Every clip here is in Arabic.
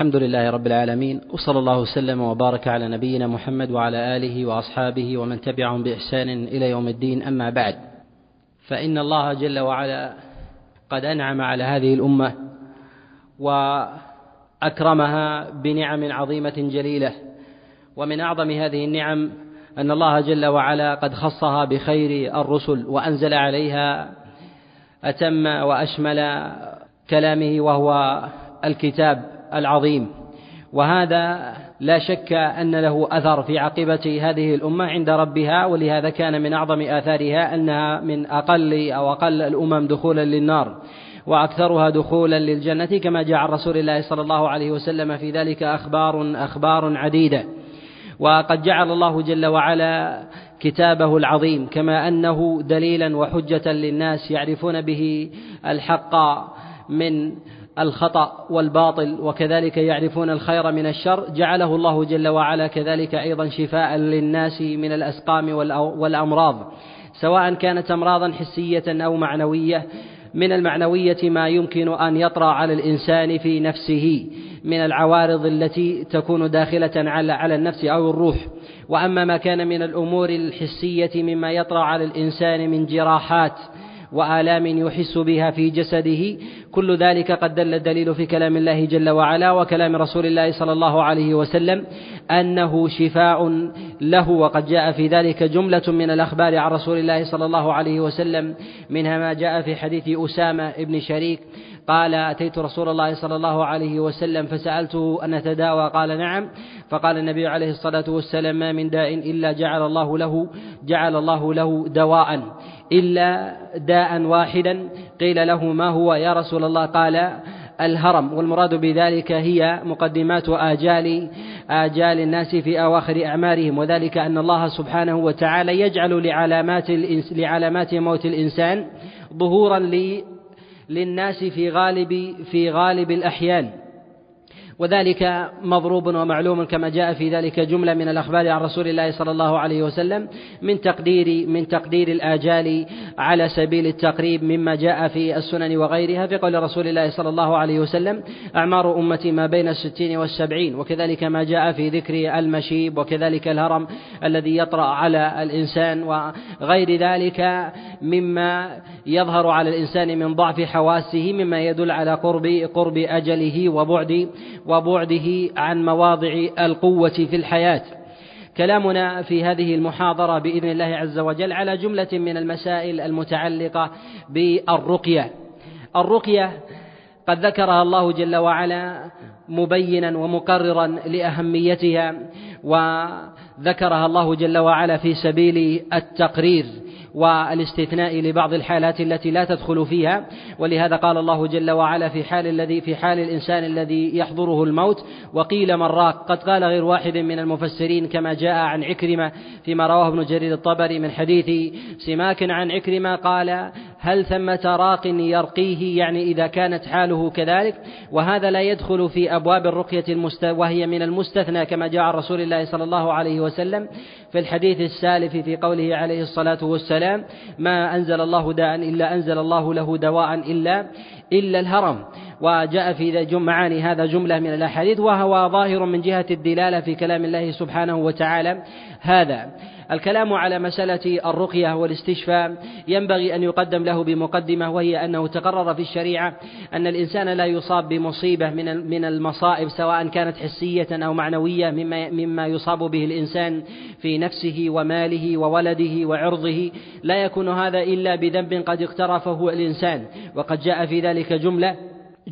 الحمد لله رب العالمين وصلى الله وسلم وبارك على نبينا محمد وعلى آله وأصحابه ومن تبعهم بإحسان إلى يوم الدين أما بعد فإن الله جل وعلا قد أنعم على هذه الأمة وأكرمها بنعم عظيمة جليلة ومن أعظم هذه النعم أن الله جل وعلا قد خصها بخير الرسل وأنزل عليها أتم وأشمل كلامه وهو الكتاب. العظيم. وهذا لا شك أن له أثر في عاقبه هذه الأمة عند ربها ولهذا كان من أعظم آثارها أنها من أقل أو أقل الأمم دخولا للنار وأكثرها دخولا للجنة كما جاء عن رسول الله صلى الله عليه وسلم في ذلك أخبار أخبار عديدة. وقد جعل الله جل وعلا كتابه العظيم كما أنه دليلا وحجة للناس يعرفون به الحق من الخطأ والباطل وكذلك يعرفون الخير من الشر. جعله الله جل وعلا كذلك أيضا شفاء للناس من الأسقام والأمراض. سواء كانت أمراضا حسية أو معنوية من المعنوية ما يمكن أن يطرأ على الإنسان في نفسه من العوارض التي تكون داخلة على على النفس أو الروح. وأما ما كان من الأمور الحسية مما يطرأ على الإنسان من جراحات وآلام يحس بها في جسده. كل ذلك قد دل الدليل في كلام الله جل وعلا وكلام رسول الله صلى الله عليه وسلم أنه شفاء له. وقد جاء في ذلك جملة من الأخبار عن رسول الله صلى الله عليه وسلم منها ما جاء في حديث أسامة بن شريك قال أتيت رسول الله صلى الله عليه وسلم فسألته أن نتداوى قال نعم. فقال النبي عليه الصلاة والسلام ما من داء إلا جعل الله له جعل الله له دواء إلا داء واحدا. قيل له ما هو يا رسول الله؟ قال الهرم. والمراد بذلك هي مقدمات آجال آجال الناس في أواخر أعمارهم. وذلك أن الله سبحانه وتعالى يجعل لعلامات لعلامات موت الإنسان ظهورا للناس في غالب في غالب الأحيان. وذلك مضروب ومعلوم كما جاء في ذلك جملة من الأخبار عن رسول الله صلى الله عليه وسلم من تقدير من تقدير الآجال على سبيل التقريب مما جاء في السنن وغيرها في قول رسول الله صلى الله عليه وسلم أعمار أمتي ما بين الستين والسبعين وكذلك ما جاء في ذكر المشيب وكذلك الهرم الذي يطرأ على الإنسان وغير ذلك مما يظهر على الإنسان من ضعف حواسه مما يدل على قرب قرب أجله وبعد وبعده عن مواضع القوة في الحياة. كلامنا في هذه المحاضرة بإذن الله عز وجل على جملة من المسائل المتعلقة بالرقية. الرقية قد ذكرها الله جل وعلا مبينا ومقررا لأهميتها وذكرها الله جل وعلا في سبيل التقرير. والاستثناء لبعض الحالات التي لا تدخل فيها ولهذا قال الله جل وعلا في حال الذي في حال الإنسان الذي يحضره الموت وقيل من راق. قد قال غير واحد من المفسرين كما جاء عن عكرمة فيما رواه ابن جرير الطبري من حديث سماك عن عكرمة قال هل ثمة راق يرقيه يعني إذا كانت حاله كذلك. وهذا لا يدخل في أبواب الرقية المست... وهي من المستثنى كما جاء عن رسول الله صلى الله عليه وسلم في الحديث السالف في قوله عليه الصلاة والسلام ما أنزل الله داء إلا أنزل الله له دواء إلا إلا الهرم. وجاء في معاني هذا جملة من الأحاديث وهو ظاهر من جهة الدلالة في كلام الله سبحانه وتعالى هذا. الكلام على مسألة الرقية والاستشفاء ينبغي أن يقدم له بمقدمة وهي أنه تقرر في الشريعة أن الإنسان لا يصاب بمصيبة من من المصائب سواء كانت حسية أو معنوية مما مما يصاب به الإنسان في نفسه وماله وولده وعرضه. لا يكون هذا إلا بذنب قد اقترفه الإنسان. وقد جاء في ذلك جملة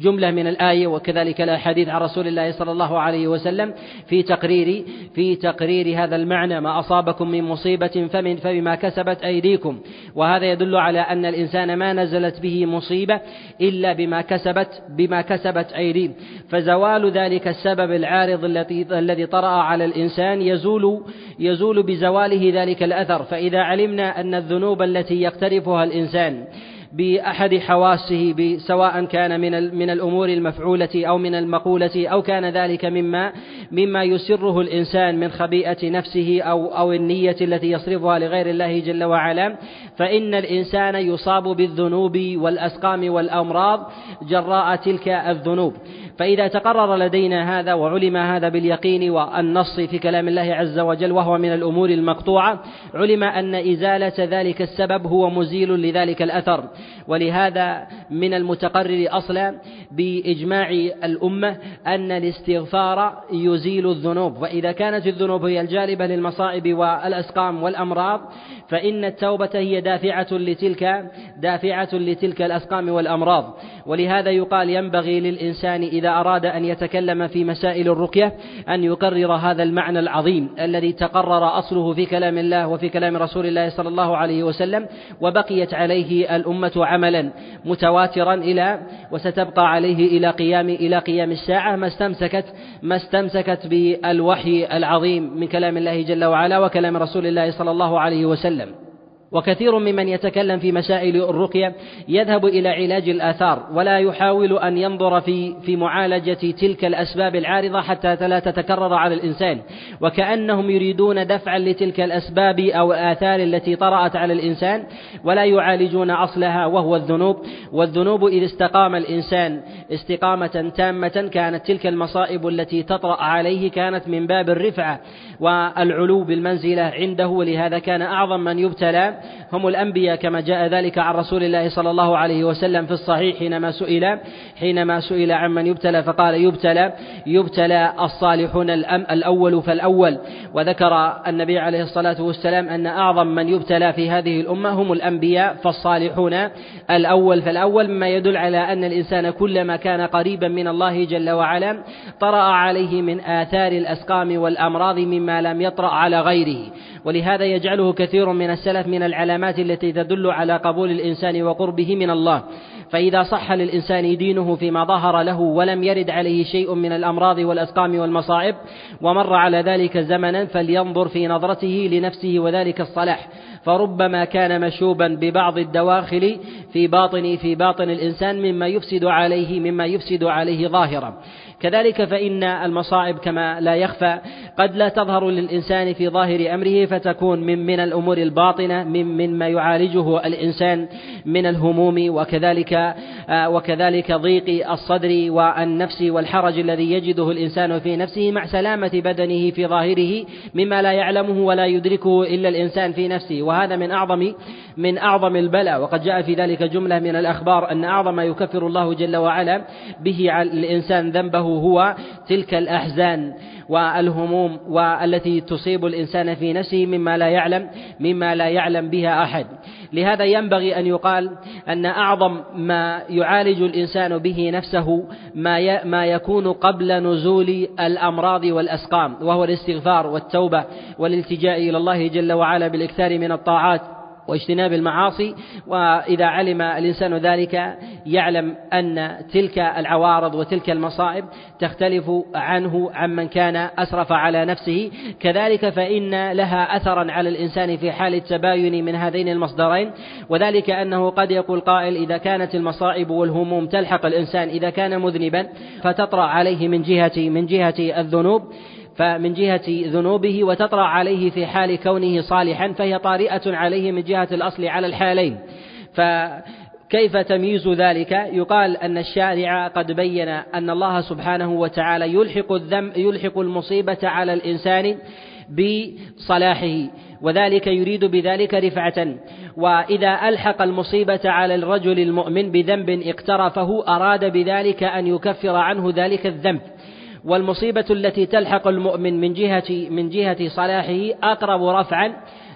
جملة من الآية وكذلك الأحاديث عن رسول الله صلى الله عليه وسلم في تقرير في تقرير هذا المعنى ما أصابكم من مصيبة فمن فبما كسبت أيديكم وهذا يدل على أن الإنسان ما نزلت به مصيبة إلا بما كسبت بما كسبت أيديه فزوال ذلك السبب العارض الذي الذي طرأ على الإنسان يزول يزول بزواله ذلك الأثر. فإذا علمنا أن الذنوب التي يقترفها الإنسان بأحد حواسه سواء كان من من الأمور المفعولة أو من المقولة أو كان ذلك مما مما يسره الإنسان من خبيئة نفسه أو أو النية التي يصرفها لغير الله جل وعلا. فإن الإنسان يصاب بالذنوب والأسقام والأمراض جراء تلك الذنوب. فإذا تقرر لدينا هذا وعلم هذا باليقين والنص في كلام الله عز وجل وهو من الأمور المقطوعة علم أن إزالة ذلك السبب هو مزيل لذلك الأثر. ولهذا من المتقرر أصلا بإجماع الأمة أن الاستغفار يزيل الذنوب. وإذا كانت الذنوب هي الجالبة للمصائب والأسقام والأمراض فإن التوبة هي دافعة لتلك دافعة لتلك الأسقام والأمراض. ولهذا يقال ينبغي للإنسان إذا أراد أن يتكلم في مسائل الرقية أن يقرر هذا المعنى العظيم الذي تقرر أصله في كلام الله وفي كلام رسول الله صلى الله عليه وسلم وبقيت عليه الأمة عملا متواترا إلى وستبقى عليه إلى قيام إلى قيام الساعة ما استمسكت ما استمسكت بالوحي العظيم من كلام الله جل وعلا وكلام رسول الله صلى الله عليه وسلم. وكثير ممن يتكلم في مسائل الرقية يذهب إلى علاج الآثار ولا يحاول أن ينظر في في معالجة تلك الأسباب العارضة حتى لا تتكرر على الإنسان. وكأنهم يريدون دفعا لتلك الأسباب أو الآثار التي طرأت على الإنسان ولا يعالجون أصلها وهو الذنوب. والذنوب إذا استقام الإنسان استقامة تامة كانت تلك المصائب التي تطرأ عليه كانت من باب الرفعة والعلو بالمنزلة عنده. ولهذا كان أعظم من يبتلى هم الأنبياء كما جاء ذلك عن رسول الله صلى الله عليه وسلم في الصحيح حينما سئل. حينما سئل عمن يبتلى فقال يبتلى يبتلى الصالحون الأول فالأول. وذكر النبي عليه الصلاة والسلام أن أعظم من يبتلى في هذه الأمة هم الأنبياء فالصالحون الأول فالأول مما يدل على أن الإنسان كلما كان قريبا من الله جل وعلا طرأ عليه من آثار الأسقام والأمراض مما لم يطرأ على غيره. ولهذا يجعله كثير من السلف من العلامات التي تدل على قبول الإنسان وقربه من الله. فإذا صح للإنسان دينه فيما ظهر له ولم يرد عليه شيء من الأمراض والأسقام والمصائب ومر على ذلك زمنا فلينظر في نظرته لنفسه وذلك الصلاح. فربما كان مشوبا ببعض الدواخل في باطن في باطن الإنسان مما يفسد عليه مما يفسد عليه ظاهرا. كذلك فإن المصائب كما لا يخفى قد لا تظهر للإنسان في ظاهر أمره فتكون من من الأمور الباطنة من مما يعالجه الإنسان من الهموم وكذلك آه، وكذلك ضيق الصدر والنفس والحرج الذي يجده الإنسان في نفسه مع سلامة بدنه في ظاهره مما لا يعلمه ولا يدركه إلا الإنسان في نفسه. وهذا من أعظم من أعظم البلاء. وقد جاء في ذلك جملة من الأخبار أن أعظم ما يكفر الله جل وعلا به الإنسان ذنبه هو تلك الأحزان والهموم والتي تصيب الإنسان في نفسه مما لا يعلم مما لا يعلم بها أحد. لهذا ينبغي أن يقال أن أعظم ما يعالج الإنسان به نفسه ما ما يكون قبل نزول الأمراض والأسقام وهو الاستغفار والتوبة والالتجاء إلى الله جل وعلا بالإكثار من الطاعات. واجتناب المعاصي وإذا علم الإنسان ذلك يعلم أن تلك العوارض وتلك المصائب تختلف عنه عمن كان أسرف على نفسه. كذلك فإن لها أثرا على الإنسان في حال التباين من هذين المصدرين وذلك أنه قد يقول قائل إذا كانت المصائب والهموم تلحق الإنسان إذا كان مذنبا فتطرأ عليه من جهة من جهة الذنوب. فمن جهة ذنوبه وتطرأ عليه في حال كونه صالحا فهي طارئة عليه من جهة الأصل على الحالين. فكيف تمييز ذلك؟ يقال أن الشارع قد بين أن الله سبحانه وتعالى يلحق الذم يلحق المصيبة على الإنسان بصلاحه وذلك يريد بذلك رفعة. وإذا ألحق المصيبة على الرجل المؤمن بذنب اقترفه أراد بذلك أن يكفر عنه ذلك الذنب. والمصيبة التي تلحق المؤمن من جهة من جهة صلاحه أقرب رفعا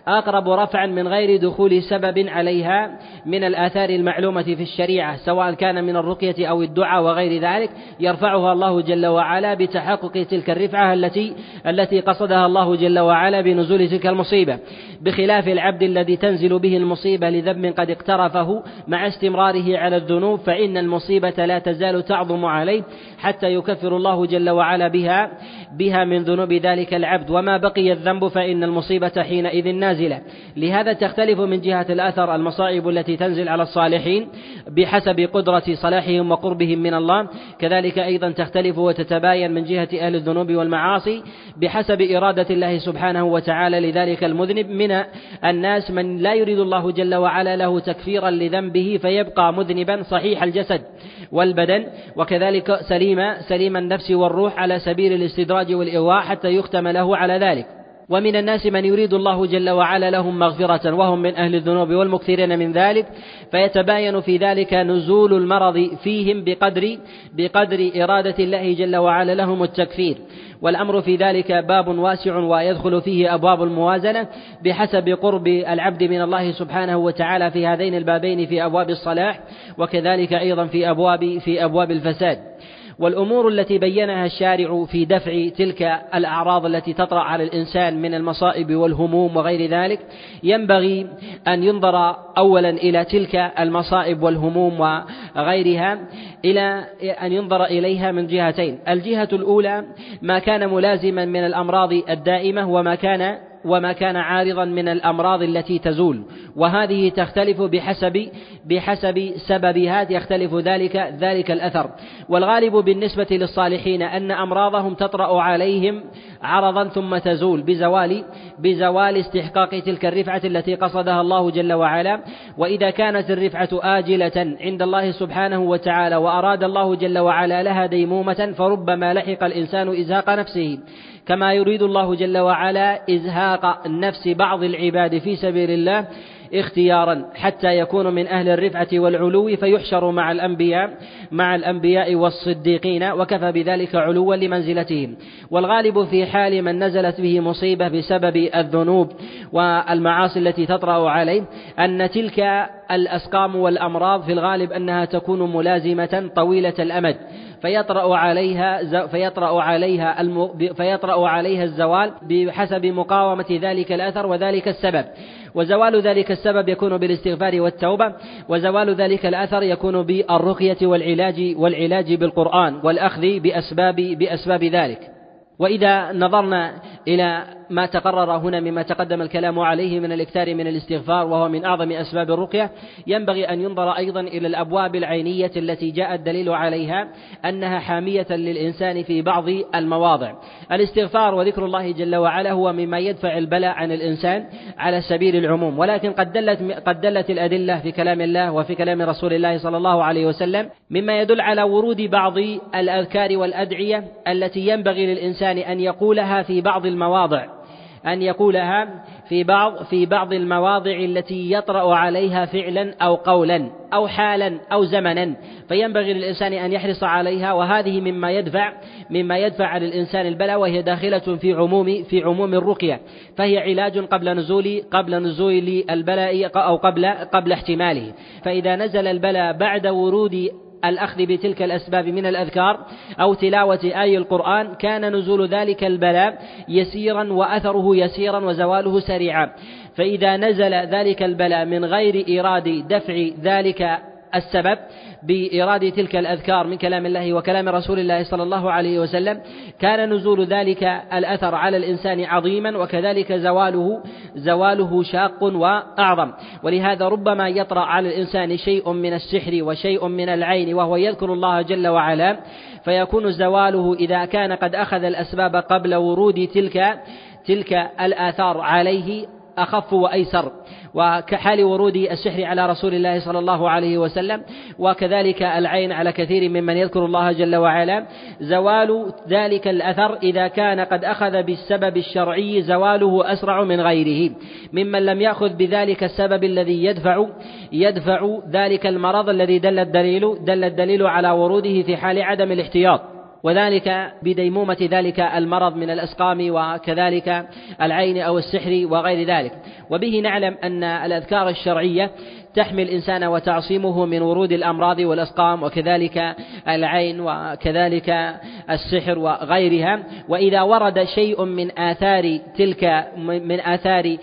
أقرب رفعا من غير دخول سبب عليها من الآثار المعلومة في الشريعة سواء كان من الرقية أو الدعاء وغير ذلك يرفعها الله جل وعلا بتحقق تلك الرفعة التي التي قصدها الله جل وعلا بنزول تلك المصيبة. بخلاف العبد الذي تنزل به المصيبة لذنب قد اقترفه مع استمراره على الذنوب فإن المصيبة لا تزال تعظم عليه. حتى يكفر الله جل وعلا بها بها من ذنوب ذلك العبد. وما بقي الذنب فإن المصيبة حينئذ نازلة. لهذا تختلف من جهة الأثر المصائب التي تنزل على الصالحين بحسب قدرة صلاحهم وقربهم من الله. كذلك أيضا تختلف وتتباين من جهة أهل الذنوب والمعاصي بحسب إرادة الله سبحانه وتعالى. لذلك المذنب من الناس من لا يريد الله جل وعلا له تكفيرا لذنبه فيبقى مذنبا صحيح الجسد. والبدن وكذلك سليم سليم النفس والروح على سبيل الاستدراج والإغواء حتى يختم له على ذلك. ومن الناس من يريد الله جل وعلا لهم مغفرة وهم من أهل الذنوب والمكثرين من ذلك فيتباين في ذلك نزول المرض فيهم بقدر بقدر إرادة الله جل وعلا لهم التكفير. والأمر في ذلك باب واسع ويدخل فيه أبواب الموازنة بحسب قرب العبد من الله سبحانه وتعالى في هذين البابين في أبواب الصلاح وكذلك أيضا في أبواب في أبواب الفساد. والأمور التي بينها الشارع في دفع تلك الأعراض التي تطرأ على الإنسان من المصائب والهموم وغير ذلك ينبغي أن ينظر أولا إلى تلك المصائب والهموم وغيرها إلى أن ينظر إليها من جهتين. الجهة الأولى ما كان ملازما من الأمراض الدائمة وما كان وما كان عارضا من الأمراض التي تزول. وهذه تختلف بحسب بحسب سببها يختلف ذلك ذلك الأثر. والغالب بالنسبة للصالحين أن أمراضهم تطرأ عليهم عرضا ثم تزول بزوال بزوال استحقاق تلك الرفعة التي قصدها الله جل وعلا. وإذا كانت الرفعة آجلة عند الله سبحانه وتعالى وأراد الله جل وعلا لها ديمومة فربما لحق الإنسان إزهاق نفسه. كما يريد الله جل وعلا إزهاق نفس بعض العباد في سبيل الله اختيارا حتى يكون من أهل الرفعة والعلو فيحشر مع الأنبياء مع الأنبياء والصديقين وكفى بذلك علوا لمنزلتهم. والغالب في حال من نزلت به مصيبة بسبب الذنوب والمعاصي التي تطرأ عليه أن تلك الأسقام والأمراض في الغالب أنها تكون ملازمة طويلة الأمد فيطرأ عليها فيطرأ عليها فيطرأ عليها الزوال بحسب مقاومة ذلك الأثر وذلك السبب. وزوال ذلك السبب يكون بالاستغفار والتوبة وزوال ذلك الأثر يكون بالرقية والعلاج والعلاج بالقرآن والأخذ بأسباب بأسباب ذلك. وإذا نظرنا إلى ما تقرر هنا مما تقدم الكلام عليه من الإكثار من الاستغفار وهو من أعظم أسباب الرقية ينبغي أن ينظر أيضا إلى الأبواب العينية التي جاء الدليل عليها أنها حامية للإنسان في بعض المواضع. الاستغفار وذكر الله جل وعلا هو مما يدفع البلاء عن الإنسان على سبيل العموم. ولكن قد دلت قد دلت الأدلة في كلام الله وفي كلام رسول الله صلى الله عليه وسلم مما يدل على ورود بعض الأذكار والأدعية التي ينبغي للإنسان أن يقولها في بعض المواضع. أن يقولها في بعض في بعض المواضع التي يطرأ عليها فعلا أو قولا أو حالا أو زمنا. فينبغي للإنسان أن يحرص عليها وهذه مما يدفع مما يدفع على الإنسان البلاء وهي داخلة في عموم في عموم الرقية. فهي علاج قبل نزول قبل نزول البلاء أو قبل قبل احتماله. فإذا نزل البلاء بعد ورود الأخذ بتلك الأسباب من الأذكار أو تلاوة آي القرآن كان نزول ذلك البلاء يسيرا وأثره يسيرا وزواله سريعا. فإذا نزل ذلك البلاء من غير إيراد دفع ذلك السبب بإرادة تلك الأذكار من كلام الله وكلام رسول الله صلى الله عليه وسلم كان نزول ذلك الأثر على الإنسان عظيما وكذلك زواله زواله شاق وأعظم. ولهذا ربما يطرأ على الإنسان شيء من السحر وشيء من العين وهو يذكر الله جل وعلا فيكون زواله إذا كان قد أخذ الأسباب قبل ورود تلك تلك الآثار عليه أخف وأيسر وكحال ورود السحر على رسول الله صلى الله عليه وسلم وكذلك العين على كثير ممن يذكر الله جل وعلا. زوال ذلك الأثر إذا كان قد أخذ بالسبب الشرعي زواله أسرع من غيره. ممن لم يأخذ بذلك السبب الذي يدفع يدفع ذلك المرض الذي دل الدليل دل الدليل على وروده في حال عدم الاحتياط. وذلك بديمومة ذلك المرض من الأسقام وكذلك العين أو السحر وغير ذلك. وبه نعلم أن الأذكار الشرعية تحمي الإنسان وتعصمه من ورود الأمراض والأسقام وكذلك العين وكذلك السحر وغيرها. وإذا ورد شيء من آثار تلك من آثار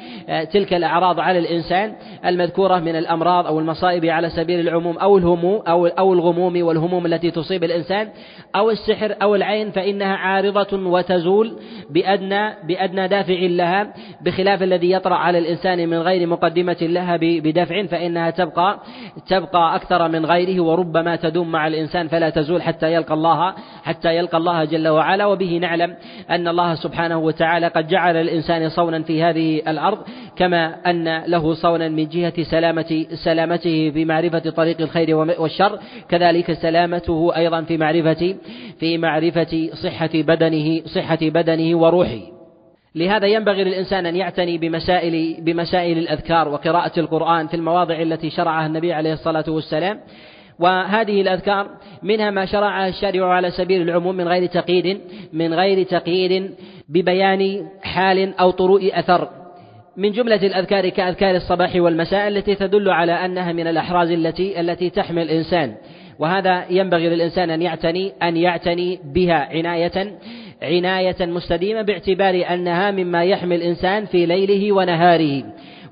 تلك الأعراض على الإنسان المذكورة من الأمراض أو المصائب على سبيل العموم أو الهموم أو أو الغموم والهموم التي تصيب الإنسان أو السحر أو العين فإنها عارضة وتزول بأدنى بأدنى دافع لها بخلاف الذي يطرأ على الإنسان من غير مقدمة لها بدفع فإنها تبقى تبقى أكثر من غيره وربما تدوم مع الإنسان فلا تزول حتى يلقى الله حتى يلقى الله جل وعلا. وبه نعلم أن الله سبحانه وتعالى قد جعل الإنسان صونا في هذه الأرض كما أن له صونا من جهة سلامة سلامته في معرفة طريق الخير والشر. كذلك سلامته أيضا في معرفة في معرفة صحة بدنه صحة بدنه وروحه. لهذا ينبغي للإنسان أن يعتني بمسائل بمسائل الأذكار وقراءة القرآن في المواضع التي شرعها النبي عليه الصلاة والسلام. وهذه الأذكار منها ما شرعها الشارع على سبيل العموم من غير تقييد من غير تقييد ببيان حال أو طروء أثر. من جملة الأذكار كأذكار الصباح والمساء التي تدل على أنها من الأحراز التي التي تحمي الإنسان. وهذا ينبغي للإنسان أن يعتني أن يعتني بها عناية عناية مستديمة باعتبار أنها مما يحمي الإنسان في ليله ونهاره.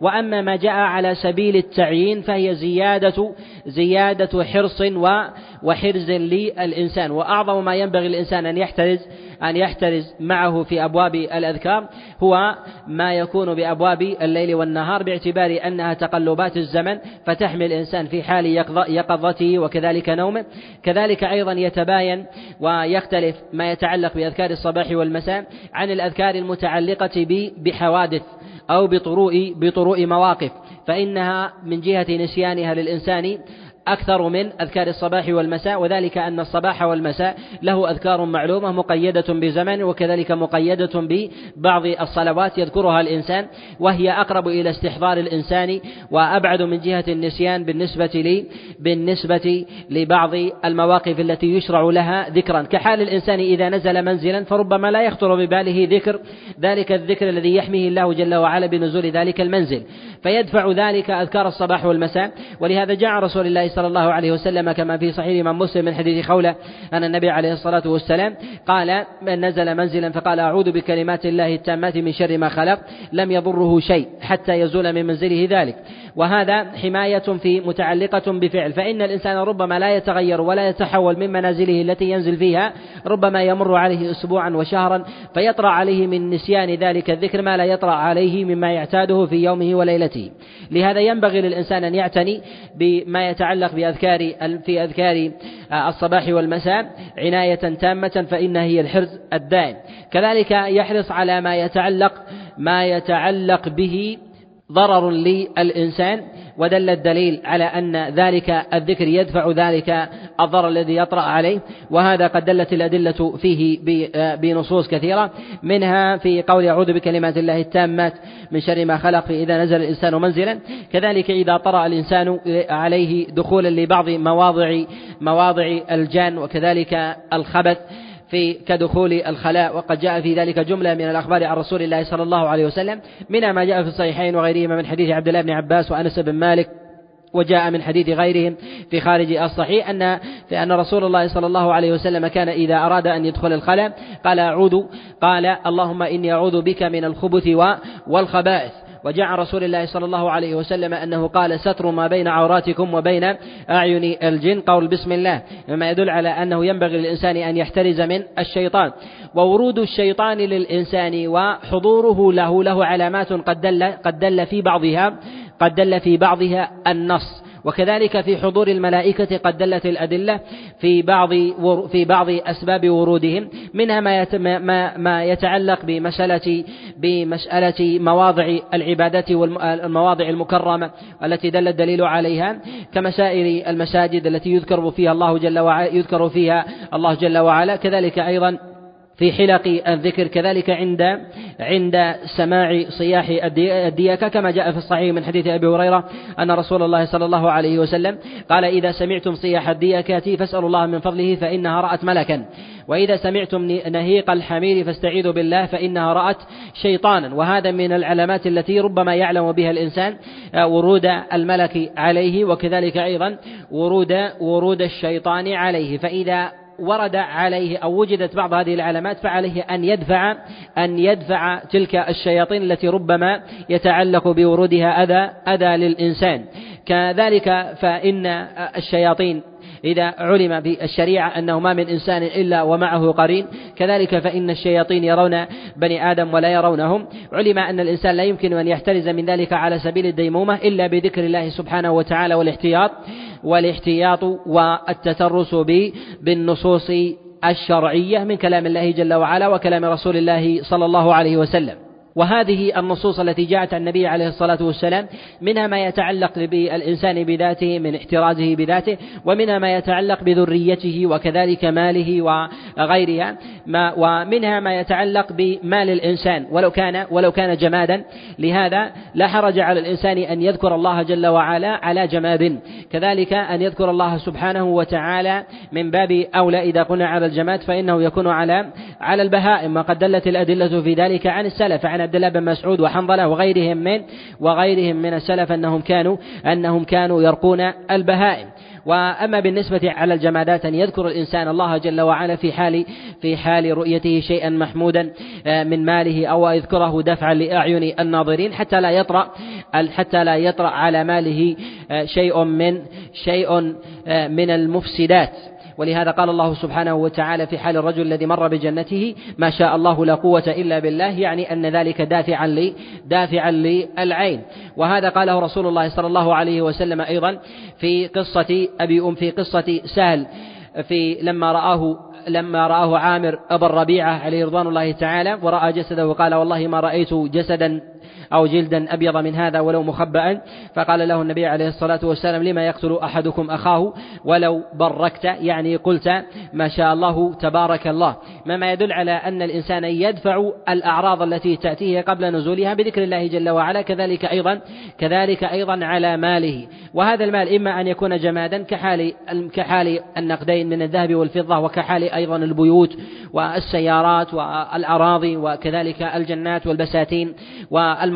وأما ما جاء على سبيل التعيين فهي زيادة زيادة حرص وحرز للإنسان. وأعظم ما ينبغي الإنسان أن يحترز أن يحترز معه في أبواب الأذكار هو ما يكون بأبواب الليل والنهار باعتبار أنها تقلبات الزمن فتحمي الإنسان في حال يقظته وكذلك نومه. كذلك أيضا يتباين ويختلف ما يتعلق بأذكار الصباح والمساء عن الأذكار المتعلقة بحوادث. أو بطروء بطروء مواقف فإنها من جهة نسيانها للإنسان أكثر من أذكار الصباح والمساء وذلك أن الصباح والمساء له أذكار معلومة مقيدة بزمن وكذلك مقيدة ببعض الصلوات يذكرها الإنسان وهي أقرب إلى استحضار الإنسان وأبعد من جهة النسيان بالنسبة لي بالنسبة لبعض المواقف التي يشرع لها ذكرا. كحال الإنسان إذا نزل منزلا فربما لا يخطر بباله ذكر ذلك الذكر الذي يحميه الله جل وعلا بنزول ذلك المنزل. فيدفع ذلك أذكار الصباح والمساء. ولهذا جاء رسول الله صلى الله عليه وسلم كما في صحيح من مسلم من حديث خولة أن النبي عليه الصلاة والسلام قال من نزل منزلا فقال أعوذ بكلمات الله التامات من شر ما خلق لم يضره شيء حتى يزول من منزله ذلك. وهذا حماية في متعلقة بفعل. فإن الإنسان ربما لا يتغير ولا يتحول من منازله التي ينزل فيها ربما يمر عليه أسبوعا وشهرا فيطرأ عليه من نسيان ذلك الذكر ما لا يطرأ عليه مما يعتاده في يومه وليلته. لهذا ينبغي للإنسان أن يعتني بما يتعلق بأذكار في أذكار الصباح والمساء عناية تامة فإنها هي الحرز الدائم. كذلك يحرص على ما يتعلق ما يتعلق به ضرر للإنسان ودل الدليل على أن ذلك الذكر يدفع ذلك الضرر الذي يطرأ عليه وهذا قد دلت الأدلة فيه بنصوص كثيرة. منها في قول أعوذ بكلمات الله التامات من شر ما خلق إذا نزل الإنسان منزلا. كذلك إذا طرأ الإنسان عليه دخولا لبعض مواضع مواضع الجان وكذلك الخبث. في كدخول الخلاء وقد جاء في ذلك جملة من الأخبار عن رسول الله صلى الله عليه وسلم منها ما جاء في الصحيحين وغيرهما من حديث عبد الله بن عباس وأنس بن مالك وجاء من حديث غيرهم في خارج الصحيح أن أن رسول الله صلى الله عليه وسلم كان إذا أراد أن يدخل الخلاء قال أعوذ قال اللهم إني أعوذ بك من الخبث والخبائث. وجاء عن رسول الله صلى الله عليه وسلم أنه قال ستر ما بين عوراتكم وبين أعين الجن. قول بسم الله. مما يدل على أنه ينبغي للإنسان أن يحترز من الشيطان. وورود الشيطان للإنسان وحضوره له له علامات قد دل قد دل في بعضها قد دل في بعضها النص. وكذلك في حضور الملائكة قد دلت الأدلة في بعض في بعض أسباب ورودهم منها ما ما يتعلق بمسألة بمسألة مواضع العبادات والمواضع المكرمة التي دل الدليل عليها كمسائل المساجد التي يذكر فيها الله جل وعلا يذكر فيها الله جل وعلا كذلك أيضا في حلق الذكر كذلك عند عند سماع صياح الديكة كما جاء في الصحيح من حديث أبي هريرة أن رسول الله صلى الله عليه وسلم قال إذا سمعتم صياح الديكة فاسألوا الله من فضله فإنها رأت ملكا وإذا سمعتم نهيق الحمير فاستعيذوا بالله فإنها رأت شيطانا. وهذا من العلامات التي ربما يعلم بها الإنسان آه، ورود الملك عليه وكذلك أيضا ورود ورود الشيطان عليه. فإذا ورد عليه أو وجدت بعض هذه العلامات فعليه أن يدفع أن يدفع تلك الشياطين التي ربما يتعلق بورودها أذى أذى للإنسان. كذلك فإن الشياطين إذا علم في الشريعة أنه ما من إنسان إلا ومعه قرين. كذلك فإن الشياطين يرون بني آدم ولا يرونهم. علم أن الإنسان لا يمكن أن يحترز من ذلك على سبيل الديمومة إلا بذكر الله سبحانه وتعالى والاحتياط والاحتياط والتترس بالنصوص الشرعية من كلام الله جل وعلا وكلام رسول الله صلى الله عليه وسلم. وهذه النصوص التي جاءت عن النبي عليه الصلاة والسلام منها ما يتعلق بالإنسان بذاته من احترازه بذاته ومنها ما يتعلق بذريته وكذلك ماله وغيرها ما ومنها ما يتعلق بمال الإنسان. ولو كان ولو كان جمادا لهذا لا حرج على الإنسان أن يذكر الله جل وعلا على جماد. كذلك أن يذكر الله سبحانه وتعالى من باب أولى. إذا قلنا على الجماد فإنه يكون على على البهائم وقد دلت الأدلة في ذلك عن السلف عن عبد الله بن مسعود وحنظلة وغيرهم من وغيرهم من السلف أنهم كانوا أنهم كانوا يرقون البهائم. وأما بالنسبة على الجمادات أن يذكر الإنسان الله جل وعلا في حال في حال رؤيته شيئا محمودا آه، من ماله أو يذكره دفعا لأعين الناظرين حتى لا يطرأ حتى لا يطرأ على ماله آه، شيء من شيء آه، من المفسدات. ولهذا قال الله سبحانه وتعالى في حال الرجل الذي مر بجنته ما شاء الله لا قوة إلا بالله يعني أن ذلك دافعا لي دافعا للعين. وهذا قاله رسول الله صلى الله عليه وسلم أيضا في قصة أبي أم في قصة سهل في لما رآه لما رآه عامر أبا الربيعة عليه رضوان الله تعالى ورأى جسده وقال والله ما رأيت جسدا أو جلدا أبيض من هذا ولو مخبأ فقال له النبي عليه الصلاة والسلام لما يقتل أحدكم أخاه ولو بركت؟ يعني قلت ما شاء الله تبارك الله. مما يدل على أن الإنسان يدفع الأعراض التي تأتيه قبل نزولها بذكر الله جل وعلا كذلك أيضا كذلك أيضا على ماله. وهذا المال إما أن يكون جمادا كحال كحال النقدين من الذهب والفضة وكحال أيضا البيوت والسيارات والأراضي وكذلك الجنات والبساتين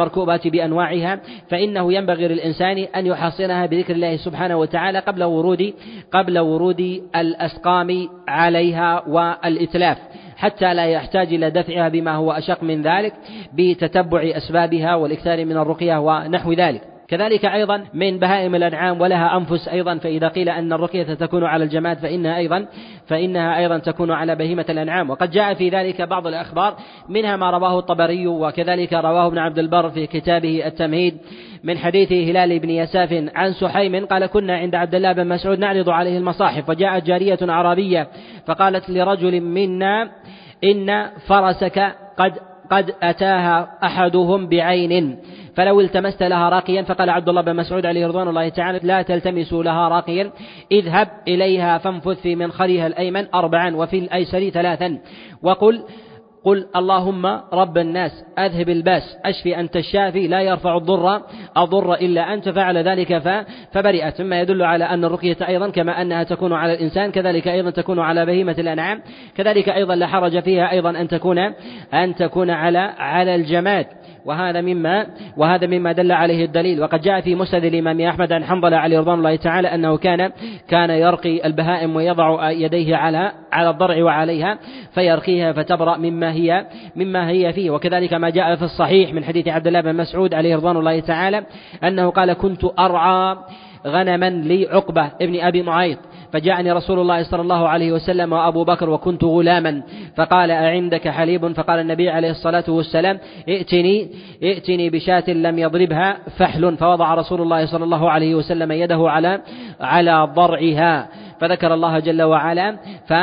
والمركوبات بأنواعها فإنه ينبغي للإنسان أن يحصنها بذكر الله سبحانه وتعالى قبل ورود قبل ورود الأسقام عليها والإتلاف حتى لا يحتاج إلى دفعها بما هو أشق من ذلك بتتبع أسبابها والإكثار من الرقية ونحو ذلك. كذلك أيضا من بهائم الأنعام ولها أنفس أيضا فإذا قيل أن الرقية تكون على الجماد فإنها أيضا فإنها أيضا تكون على بهيمة الأنعام. وقد جاء في ذلك بعض الأخبار منها ما رواه الطبري وكذلك رواه ابن عبد البر في كتابه التمهيد من حديث هلال بن يساف عن سحيم قال كنا عند عبد الله بن مسعود نعرض عليه المصاحف وجاءت جارية عربية فقالت لرجل منا إن فرسك قد قد أتاها أحدهم بعين فلو التمست لها راقيا فقال عبد الله بن مسعود عليه رضوان الله تعالى لا تلتمسوا لها راقيا. اذهب إليها فانفث في منخرها الأيمن أربعا وفي الأيسر ثلاثا. وقل قل اللهم رب الناس أذهب الباس أشفي أنت الشافي لا يرفع الضر أضر إلا أنت فعل ذلك فبرئت. مما يدل على أن الرقية أيضا كما أنها تكون على الإنسان كذلك أيضا تكون على بهيمة الأنعام. كذلك أيضا لا حرج فيها أيضا أن تكون أن تكون على على الجماد. وهذا مما وهذا مما دل عليه الدليل. وقد جاء في مسند الإمام أحمد عن حنظلة عليه رضوان الله تعالى أنه كان كان يرقي البهائم ويضع يديه على على الضرع وعليها فيرقيها فتبرأ مما هي مما هي فيه. وكذلك ما جاء في الصحيح من حديث عبد الله بن مسعود عليه رضوان الله تعالى أنه قال كنت أرعى غنما لعقبة ابن أبي معيط فجاءني رسول الله صلى الله عليه وسلم وأبو بكر وكنت غلاما فقال أعندك حليب؟ فقال النبي عليه الصلاة والسلام ائتني ائتني بشاة لم يضربها فحل فوضع رسول الله صلى الله عليه وسلم يده على على ضرعها فذكر الله جل وعلا ف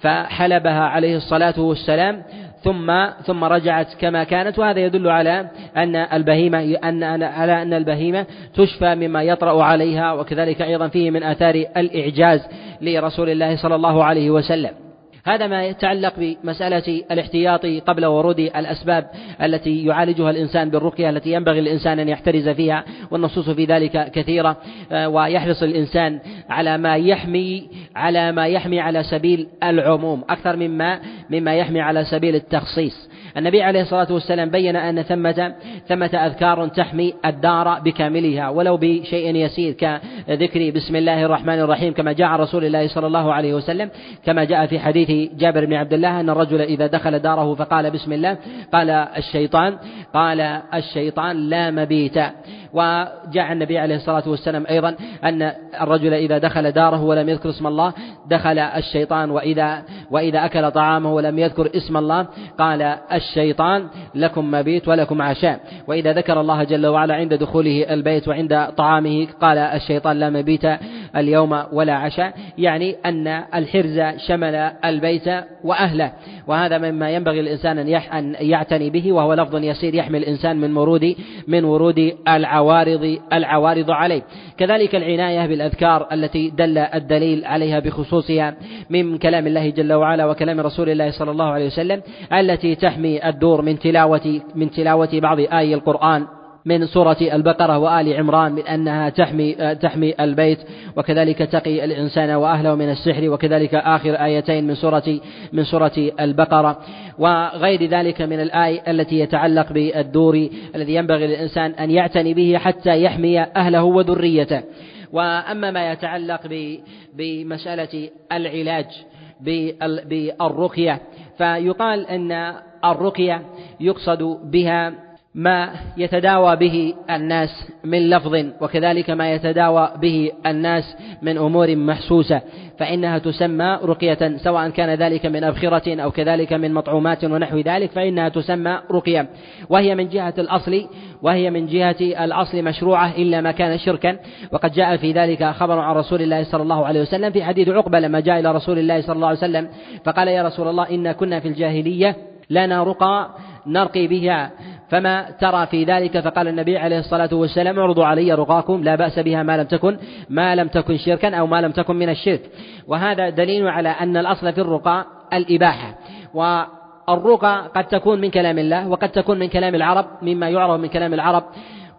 فحلبها عليه الصلاة والسلام ثم ثم رجعت كما كانت وهذا يدل على أن البهيمة أن على أن البهيمة تشفى مما يطرأ عليها وكذلك أيضا فيه من آثار الإعجاز لرسول الله صلى الله عليه وسلم. هذا ما يتعلق بمسألة الاحتياط قبل ورود الأسباب التي يعالجها الإنسان بالرقية التي ينبغي للإنسان أن يحترز فيها والنصوص في ذلك كثيرة آه، ويحرص الإنسان على ما يحمي على ما يحمي على سبيل العموم أكثر مما مما يحمي على سبيل التخصيص. النبي عليه الصلاة والسلام بين أن ثمة ثمة أذكار تحمي الدار بكاملها ولو بشيء يسير كذكر بسم الله الرحمن الرحيم كما جاء رسول الله صلى الله عليه وسلم كما جاء في حديث جابر بن عبد الله أن الرجل إذا دخل داره فقال بسم الله قال الشيطان قال الشيطان لا مبيت. وجاء النبي عليه الصلاة والسلام أيضا أن الرجل إذا دخل داره ولم يذكر اسم الله دخل الشيطان وإذا وإذا أكل طعامه ولم يذكر اسم الله قال الشيطان لكم مبيت ولكم عشاء. وإذا ذكر الله جل وعلا عند دخوله البيت وعند طعامه قال الشيطان لا مبيت. اليوم ولا عشاء يعني أن الحرز شمل البيت وأهله. وهذا مما ينبغي الإنسان أن يعتني به وهو لفظ يسير يحمي الإنسان من ورود من ورود العوارض العوارض عليه. كذلك العناية بالأذكار التي دل الدليل عليها بخصوصها من كلام الله جل وعلا وكلام رسول الله صلى الله عليه وسلم التي تحمي الدور من تلاوة من تلاوة بعض آي القرآن. من سورة البقرة وآل عمران من أنها تحمي تحمي البيت وكذلك تقي الإنسان وأهله من السحر وكذلك آخر آيتين من سورة من سورة البقرة. وغير ذلك من الآي التي يتعلق بالدور الذي ينبغي للإنسان أن يعتني به حتى يحمي أهله وذريته. وأما ما يتعلق بمسألة العلاج بالرقية فيقال أن الرقية يقصد بها ما يتداوى به الناس من لفظ وكذلك ما يتداوى به الناس من أمور محسوسة فإنها تسمى رقية سواء كان ذلك من أبخرة أو كذلك من مطعومات ونحو ذلك فإنها تسمى رقية. وهي من جهة الأصل وهي من جهة الأصل مشروعة إلا ما كان شركا. وقد جاء في ذلك خبر عن رسول الله صلى الله عليه وسلم في حديث عقبة لما جاء إلى رسول الله صلى الله عليه وسلم فقال يا رسول الله إنا كنا في الجاهلية لنا رقى نرقي بها فما ترى في ذلك فقال النبي عليه الصلاة والسلام اعرضوا علي رقاكم لا بأس بها ما لم تكن ما لم تكن شركا أو ما لم تكن من الشرك. وهذا دليل على أن الأصل في الرقى الإباحة. والرقى قد تكون من كلام الله وقد تكون من كلام العرب مما يعرف من كلام العرب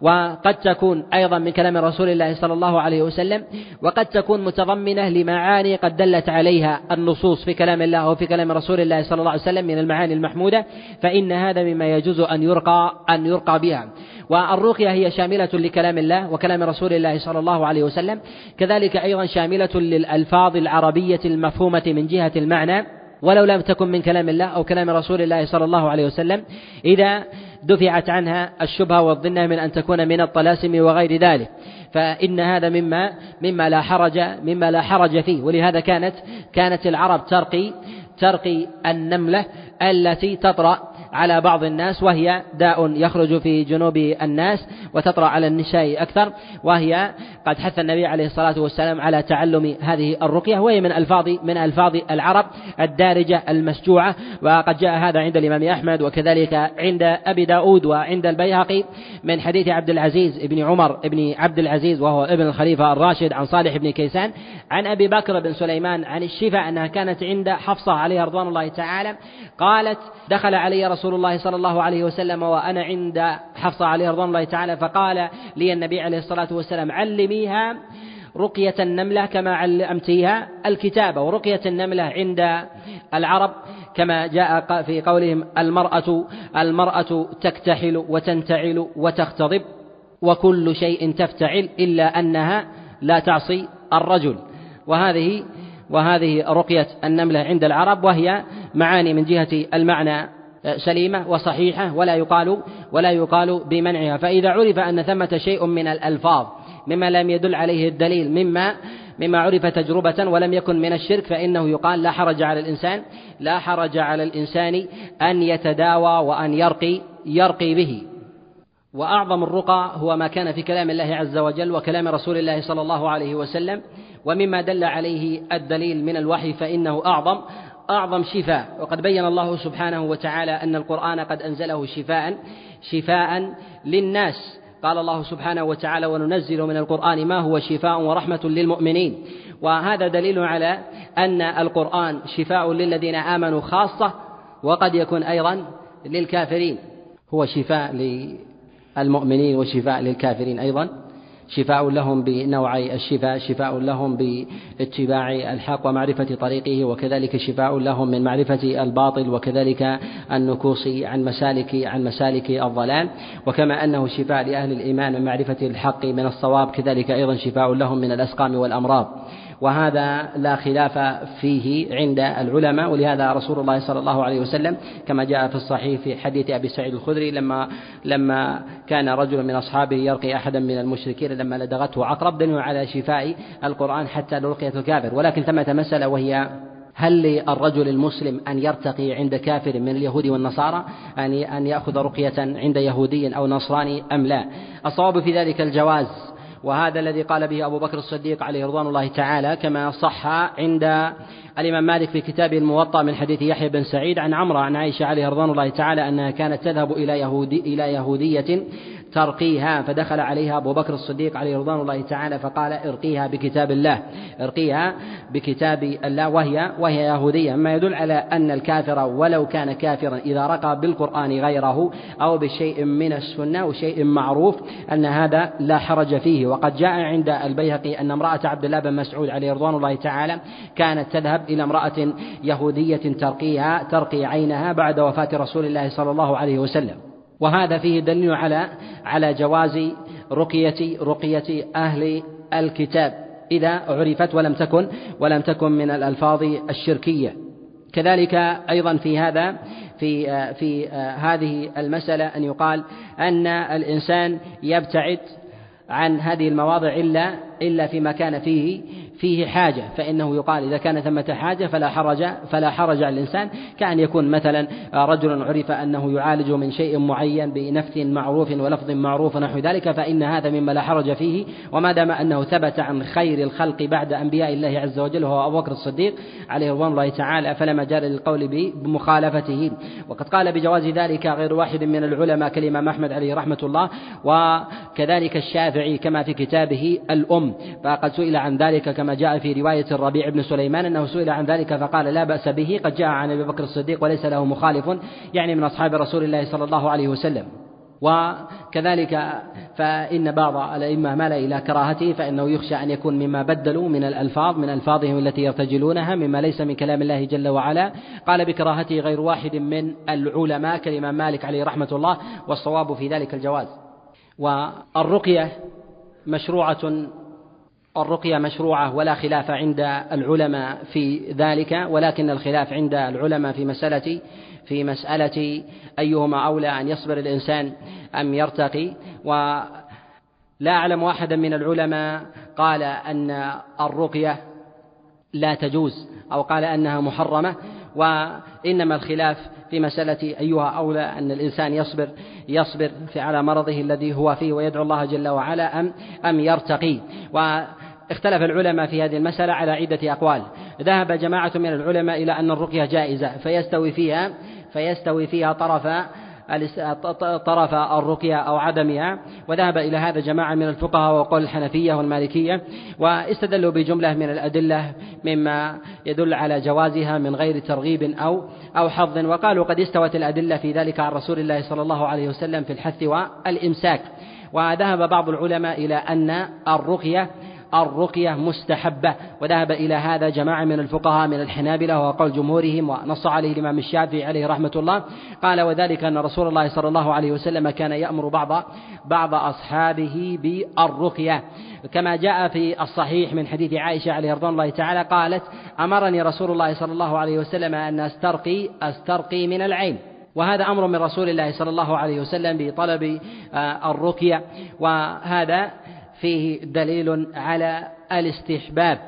وقد تكون أيضا من كلام رسول الله صلى الله عليه وسلم وقد تكون متضمنة لمعاني قد دلت عليها النصوص في كلام الله وفي كلام رسول الله صلى الله عليه وسلم من المعاني المحمودة فإن هذا مما يجوز أن يرقى أن يرقى بها. والرقية هي شاملة لكلام الله وكلام رسول الله صلى الله عليه وسلم كذلك أيضا شاملة للألفاظ العربية المفهومة من جهة المعنى ولو لم تكن من كلام الله أو كلام رسول الله صلى الله عليه وسلم. إذا دفعت عنها الشبهة والظنة من أن تكون من الطلاسم وغير ذلك. فإن هذا مما مما لا حرج مما لا حرج فيه. ولهذا كانت كانت العرب ترقي ترقي النملة التي تطرأ على بعض الناس وهي داء يخرج في جنوب الناس وتطرأ على النساء أكثر وهي قد حث النبي عليه الصلاة والسلام على تعلم هذه الرقية وهي من ألفاظ من ألفاظ العرب الدارجة المسجوعة وقد جاء هذا عند الإمام أحمد وكذلك عند أبي داود وعند البيهقي من حديث عبد العزيز بن عمر بن عبد العزيز وهو ابن الخليفة الراشد عن صالح بن كيسان عن أبي بكر بن سليمان عن الشفاء أنها كانت عند حفصة عليها رضوان الله تعالى قالت دخل علي رسول الله صلى الله عليه وسلم وأنا عند حفصة عليه رضوان الله تعالى فقال لي النبي عليه الصلاة والسلام علميها رقية النملة كما علمتيها الكتابة ورقية النملة عند العرب كما جاء في قولهم المرأة المرأة تكتحل وتنتعل وتختضب وكل شيء تفتعل إلا أنها لا تعصي الرجل. وهذه وهذه رقية النملة عند العرب وهي معاني من جهة المعنى سليمة وصحيحة ولا يقال ولا يقال بمنعها. فإذا عرف أن ثمة شيء من الألفاظ مما لم يدل عليه الدليل مما مما عرف تجربة ولم يكن من الشرك فإنه يقال لا حرج على الإنسان لا حرج على الإنسان أن يتداوى وأن يرقي يرقي به. وأعظم الرقى هو ما كان في كلام الله عز وجل وكلام رسول الله صلى الله عليه وسلم ومما دل عليه الدليل من الوحي فإنه أعظم أعظم شفاء. وقد بين الله سبحانه وتعالى أن القرآن قد أنزله شفاء شفاء للناس. قال الله سبحانه وتعالى وننزل من القرآن ما هو شفاء ورحمة للمؤمنين. وهذا دليل على أن القرآن شفاء للذين آمنوا خاصة وقد يكون أيضا للكافرين. هو شفاء للمؤمنين وشفاء للكافرين أيضا. شفاء لهم بنوعي الشفاء شفاء لهم باتباع الحق ومعرفة طريقه وكذلك شفاء لهم من معرفة الباطل وكذلك النكوص عن مسالك عن مسالك الضلال. وكما أنه شفاء لأهل الإيمان من معرفة الحق من الصواب كذلك أيضا شفاء لهم من الأسقام والأمراض. وهذا لا خلاف فيه عند العلماء ولهذا رسول الله صلى الله عليه وسلم كما جاء في الصحيح في حديث أبي سعيد الخدري لما لما كان رجل من أصحابه يرقي أحدا من المشركين لما لدغته عقرب دليل على شفاء القرآن حتى لرقيه الكافر. ولكن ثمة مسألة وهي هل للرجل المسلم أن يرتقي عند كافر من اليهود والنصارى؟ أن أن يأخذ رقية عند يهودي أو نصراني أم لا؟ الصواب في ذلك الجواز. وهذا الذي قال به أبو بكر الصديق عليه رضوان الله تعالى كما صح عند الإمام مالك في كتابه الموطأ من حديث يحيى بن سعيد عن عمرو عن عائشة عليه رضوان الله تعالى أنها كانت تذهب إلى يهودي إلى يهودية ترقيها فدخل عليها أبو بكر الصديق عليه رضوان الله تعالى فقال ارقيها بكتاب الله ارقيها بكتاب الله وهي وهي يهودية. مما يدل على أن الكافر ولو كان كافرا إذا رقى بالقرآن غيره أو بشيء من السنة وشيء معروف أن هذا لا حرج فيه. وقد جاء عند البيهقي أن امرأة عبد الله بن مسعود عليه رضوان الله تعالى كانت تذهب إلى امرأة يهودية ترقيها ترقي عينها بعد وفاة رسول الله صلى الله عليه وسلم. وهذا فيه دليل على على جواز رقية رقية أهل الكتاب إذا عرفت ولم تكن ولم تكن من الألفاظ الشركية. كذلك أيضا في هذا في في هذه المسألة أن يقال أن الإنسان يبتعد عن هذه المواضع إلا إلا فيما كان فيه فيه حاجة فإنه يقال إذا كان ثمة حاجة فلا حرج فلا حرج على الإنسان كأن يكون مثلا رجل عرف أنه يعالج من شيء معين بنفث معروف ولفظ معروف نحو ذلك فإن هذا مما لا حرج فيه وما دام أنه ثبت عن خير الخلق بعد أنبياء الله عز وجل وهو أبو بكر الصديق عليه رضوان الله تعالى فلا مجال للقول بمخالفته. وقد قال بجواز ذلك غير واحد من العلماء كالإمام أحمد عليه رحمة الله وكذلك الشافعي كما في كتابه الأم فقد سئل عن ذلك كما جاء في رواية الربيع بن سليمان أنه سئل عن ذلك فقال لا بأس به قد جاء عن أبي بكر الصديق وليس له مخالف يعني من أصحاب رسول الله صلى الله عليه وسلم. وكذلك فإن بعض الأئمة مال إلى كراهته فإنه يخشى أن يكون مما بدلوا من الألفاظ من ألفاظهم التي يرتجلونها مما ليس من كلام الله جل وعلا. قال بكراهته غير واحد من العلماء كالإمام مالك عليه رحمة الله والصواب في ذلك الجواز. والرقية مشروعة الرقية مشروعة ولا خلاف عند العلماء في ذلك ولكن الخلاف عند العلماء في مسألة في مسألة أيهما أولى أن يصبر الإنسان أم يرتقي. ولا أعلم أحدا من العلماء قال أن الرقية لا تجوز أو قال أنها محرمة وإنما الخلاف في مسألة أيها أولى أن الإنسان يصبر يصبر على مرضه الذي هو فيه ويدعو الله جل وعلا أم أم يرتقي. واختلف العلماء في هذه المسألة على عدة أقوال. ذهب جماعة من العلماء إلى أن الرقية جائزة فيستوي فيها فيستوي فيها طرف طرف الرقية أو عدمها. وذهب إلى هذا جماعة من الفقهاء وقول الحنفية والمالكية واستدلوا بجملة من الأدلة مما يدل على جوازها من غير ترغيب أو أو حظ. وقالوا قد استوت الأدلة في ذلك عن رسول الله صلى الله عليه وسلم في الحث والإمساك. وذهب بعض العلماء إلى أن الرقية الرقية مستحبة. وذهب إلى هذا جماعة من الفقهاء من الحنابلة وقول جمهورهم ونص عليه الإمام الشافعي عليه رحمة الله. قال وذلك أن رسول الله صلى الله عليه وسلم كان يأمر بعض بعض أصحابه بالرقية. كما جاء في الصحيح من حديث عائشة عليه رضوان الله تعالى قالت أمرني رسول الله صلى الله عليه وسلم أن أسترقي أسترقي من العين. وهذا أمر من رسول الله صلى الله عليه وسلم بطلب آه، الرقية. وهذا فيه دليل على الاستحباب.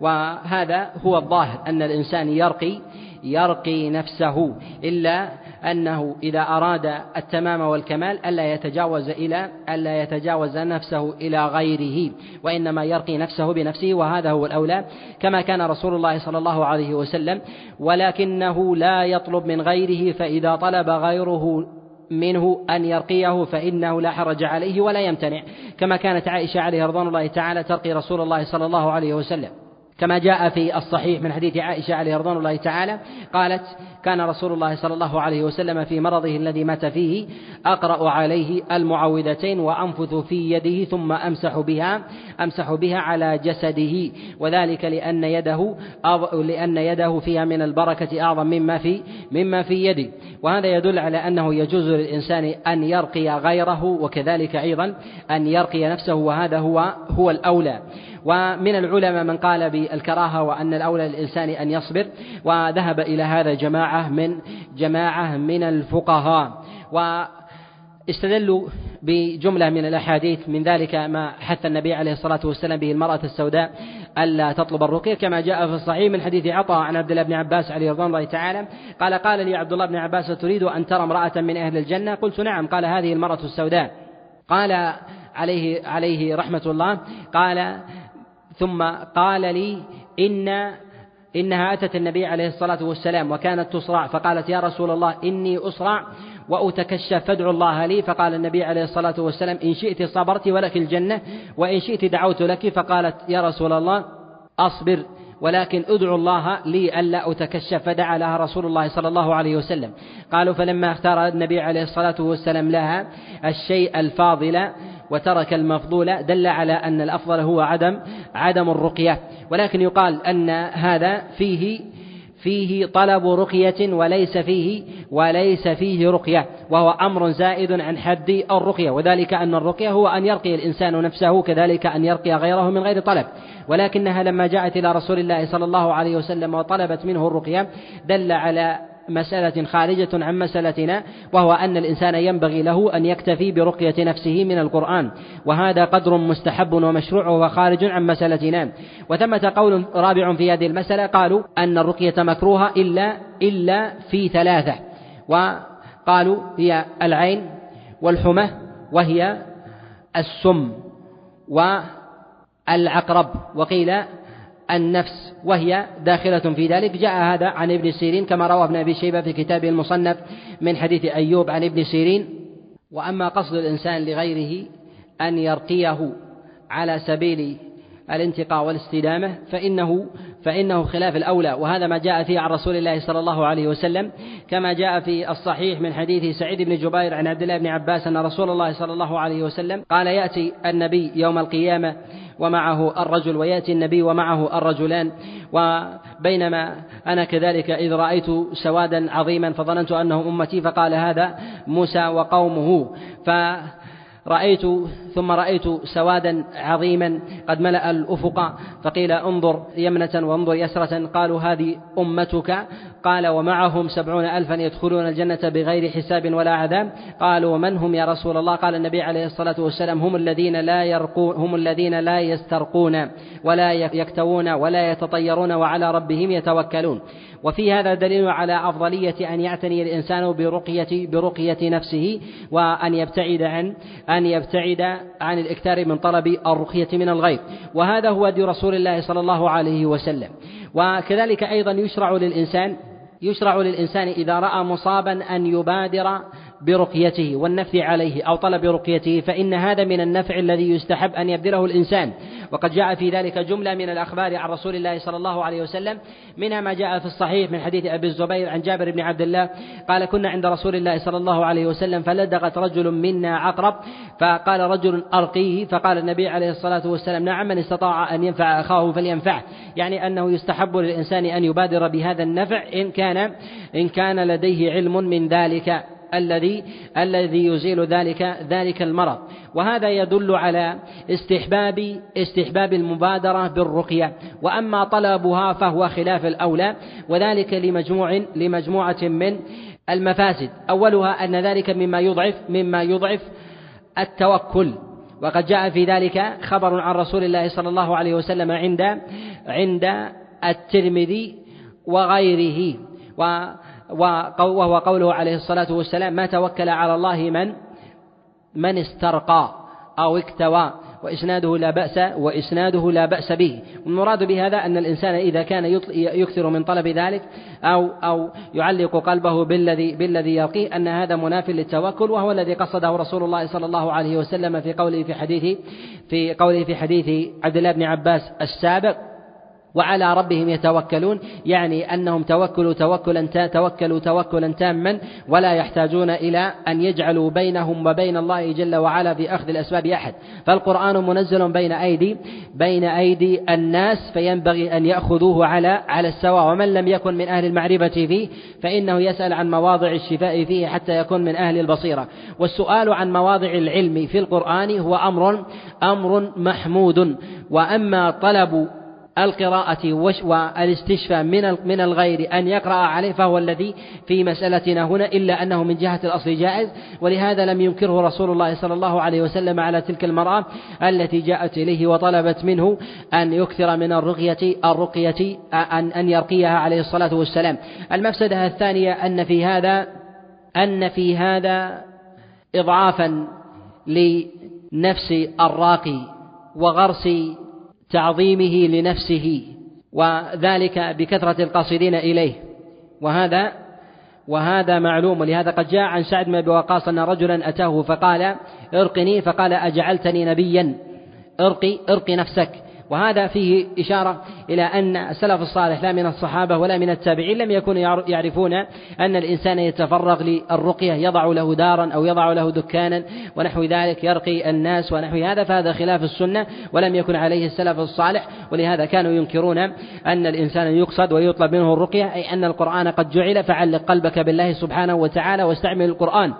وهذا هو الظاهر أن الإنسان يرقي يرقي نفسه إلا أنه إذا أراد التمام والكمال ألا يتجاوز إلى ألا يتجاوز نفسه إلى غيره وإنما يرقي نفسه بنفسه وهذا هو الأولى. كما كان رسول الله صلى الله عليه وسلم ولكنه لا يطلب من غيره فإذا طلب غيره منه أن يرقيه فإنه لا حرج عليه ولا يمتنع كما كانت عائشة عليه رضوان الله تعالى ترقي رسول الله صلى الله عليه وسلم. كما جاء في الصحيح من حديث عائشة عليه رضوان الله تعالى قالت كان رسول الله صلى الله عليه وسلم في مرضه الذي مات فيه أقرأ عليه المعوذتين وأنفث في يده ثم أمسح بها أمسح بها على جسده وذلك لأن يده لأن يده فيها من البركة أعظم مما في مما في يدي. وهذا يدل على أنه يجوز للإنسان أن يرقي غيره وكذلك أيضا أن يرقي نفسه وهذا هو هو الأولى. ومن العلماء من قال بالكراهة وأن الأولى للإنسان أن يصبر وذهب إلى هذا جماعة من جماعة من الفقهاء. واستدلوا بجملة من الأحاديث من ذلك ما حث النبي عليه الصلاة والسلام به المرأة السوداء ألا تطلب الرقية كما جاء في الصحيح من حديث عطاء عن عبد الله بن عباس عليه رضوان الله تعالى قال قال لي عبد الله بن عباس تريد أن ترى امرأة من أهل الجنة؟ قلت نعم. قال هذه المرأة السوداء. قال عليه عليه رحمة الله قال ثم قال لي إن إنها أتت النبي عليه الصلاة والسلام وكانت تصرع فقالت يا رسول الله إني أصرع وأتكشف فادعو الله لي فقال النبي عليه الصلاة والسلام إن شئت صبرت ولك الجنة وإن شئت دعوت لك فقالت يا رسول الله أصبر ولكن ادعو الله لي ألا أتكشف فدعا لها رسول الله صلى الله عليه وسلم. قالوا فلما اختار النبي عليه الصلاة والسلام لها الشيء الفاضل وترك المفضول دل على أن الأفضل هو عدم عدم الرقية. ولكن يقال أن هذا فيه فيه طلب رقية وليس فيه وليس فيه رقية. وهو أمر زائد عن حد الرقية. وذلك أن الرقية هو أن يرقي الإنسان نفسه كذلك أن يرقي غيره من غير طلب. ولكنها لما جاءت إلى رسول الله صلى الله عليه وسلم وطلبت منه الرقية دل على مسألة خارجة عن مسألتنا وهو أن الإنسان ينبغي له أن يكتفي برقية نفسه من القرآن وهذا قدر مستحب ومشروع وهو خارج عن مسألتنا. وثمة قول رابع في هذه المسألة قالوا أن الرقية مكروهة إلا إلا في ثلاثة وقالوا هي العين والحمى وهي السم والعقرب وقيل النفس وهي داخلة في ذلك. جاء هذا عن ابن سيرين كما روى ابن أبي شيبة في كتابه المصنف من حديث أيوب عن ابن سيرين. وأما قصد الإنسان لغيره أن يرقيه على سبيل الانتقاء والاستدامة فإنه فإنه خلاف الأولى. وهذا ما جاء فيه عن رسول الله صلى الله عليه وسلم كما جاء في الصحيح من حديث سعيد بن جبير عن عبد الله بن عباس أن رسول الله صلى الله عليه وسلم قال يأتي النبي يوم القيامة ومعه الرجل ويأتي النبي ومعه الرجلان. وبينما أنا كذلك إذ رأيت سوادا عظيما فظننت أنه أمتي فقال هذا موسى وقومه. ف رأيت ثم رأيت سوادا عظيما قد ملأ الأفق فقيل انظر يمنة وانظر يسرة. قالوا هذه أمتك. قال ومعهم سبعون ألفا يدخلون الجنة بغير حساب ولا عذاب. قالوا ومن هم يا رسول الله؟ قال النبي عليه الصلاة والسلام هم الذين لا يرقون هم الذين لا يسترقون ولا يكتوون ولا يتطيرون وعلى ربهم يتوكلون. وفي هذا دليل على أفضلية أن يعتني الإنسان برقية برقية نفسه وأن يبتعد عن أن يبتعد عن الإكثار من طلب الرقية من الغير وهذا هو دي رسول الله صلى الله عليه وسلم. وكذلك أيضا يشرع للإنسان يشرع للإنسان إذا رأى مصابا أن يبادر برقيته والنفي عليه أو طلب رقيته فإن هذا من النفع الذي يستحب أن يبذله الإنسان. وقد جاء في ذلك جملة من الأخبار عن رسول الله صلى الله عليه وسلم منها ما جاء في الصحيح من حديث أبي الزبير عن جابر بن عبد الله قال كنا عند رسول الله صلى الله عليه وسلم فلدغت رجل منا عقرب فقال رجل أرقيه. فقال النبي عليه الصلاة والسلام نعم من استطاع أن ينفع أخاه فلينفعه. يعني أنه يستحب للإنسان أن يبادر بهذا النفع إن كان إن كان لديه علم من ذلك. الذي الذي يزيل ذلك ذلك المرض. وهذا يدل على استحباب استحباب المبادرة بالرقية. وأما طلبها فهو خلاف الأولى وذلك لمجموع لمجموعة من المفاسد. أولها أن ذلك مما يضعف مما يضعف التوكل. وقد جاء في ذلك خبر عن رسول الله صلى الله عليه وسلم عند عند الترمذي وغيره. وهو قوله عليه الصلاة والسلام ما توكل على الله من من استرقى أو اكتوى وإسناده لا بأس وإسناده لا بأس به. والمراد بهذا أن الإنسان إذا كان يكثر من طلب ذلك أو أو يعلق قلبه بالذي بالذي يرقيه أن هذا مناف للتوكل وهو الذي قصده رسول الله صلى الله عليه وسلم في قوله في حديث في قوله في حديث عبد الله بن عباس السابق. وعلى ربهم يتوكلون يعني أنهم توكلوا توكلا توكلوا توكلا تاما ولا يحتاجون إلى أن يجعلوا بينهم وبين الله جل وعلا في أخذ الأسباب أحد. فالقرآن منزل بين أيدي بين أيدي الناس فينبغي أن يأخذوه على على السواء. ومن لم يكن من أهل المعرفة فيه فإنه يسأل عن مواضع الشفاء فيه حتى يكون من أهل البصيرة. والسؤال عن مواضع العلم في القرآن هو أمر أمر محمود. وأما طلب القراءة والاستشفاء من من الغير أن يقرأ عليه فهو الذي في مسألتنا هنا إلا أنه من جهة الأصل جائز ولهذا لم ينكره رسول الله صلى الله عليه وسلم على تلك المرأة التي جاءت إليه وطلبت منه أن يكثر من الرقية الرقية أن أن يرقيها عليه الصلاة والسلام. المفسدة الثانية أن في هذا أن في هذا إضعافا لنفس الراقي وغرس تعظيمه لنفسه وذلك بكثرة القاصدين إليه. وهذا وهذا معلوم. ولهذا قد جاء عن سعد بن أبي وقاص أن رجلا أتاه فقال ارقني. فقال أجعلتني نبيا. ارقي ارقي نفسك. وهذا فيه إشارة إلى أن السلف الصالح لا من الصحابة ولا من التابعين لم يكونوا يعرفون أن الإنسان يتفرغ للرقية يضع له دارا أو يضع له دكانا ونحو ذلك يرقي الناس ونحو هذا فهذا خلاف السنة ولم يكن عليه السلف الصالح ولهذا كانوا ينكرون أن الإنسان يقصد ويطلب منه الرقية أي أن القرآن قد جعل فعلق قلبك بالله سبحانه وتعالى واستعمل القرآن.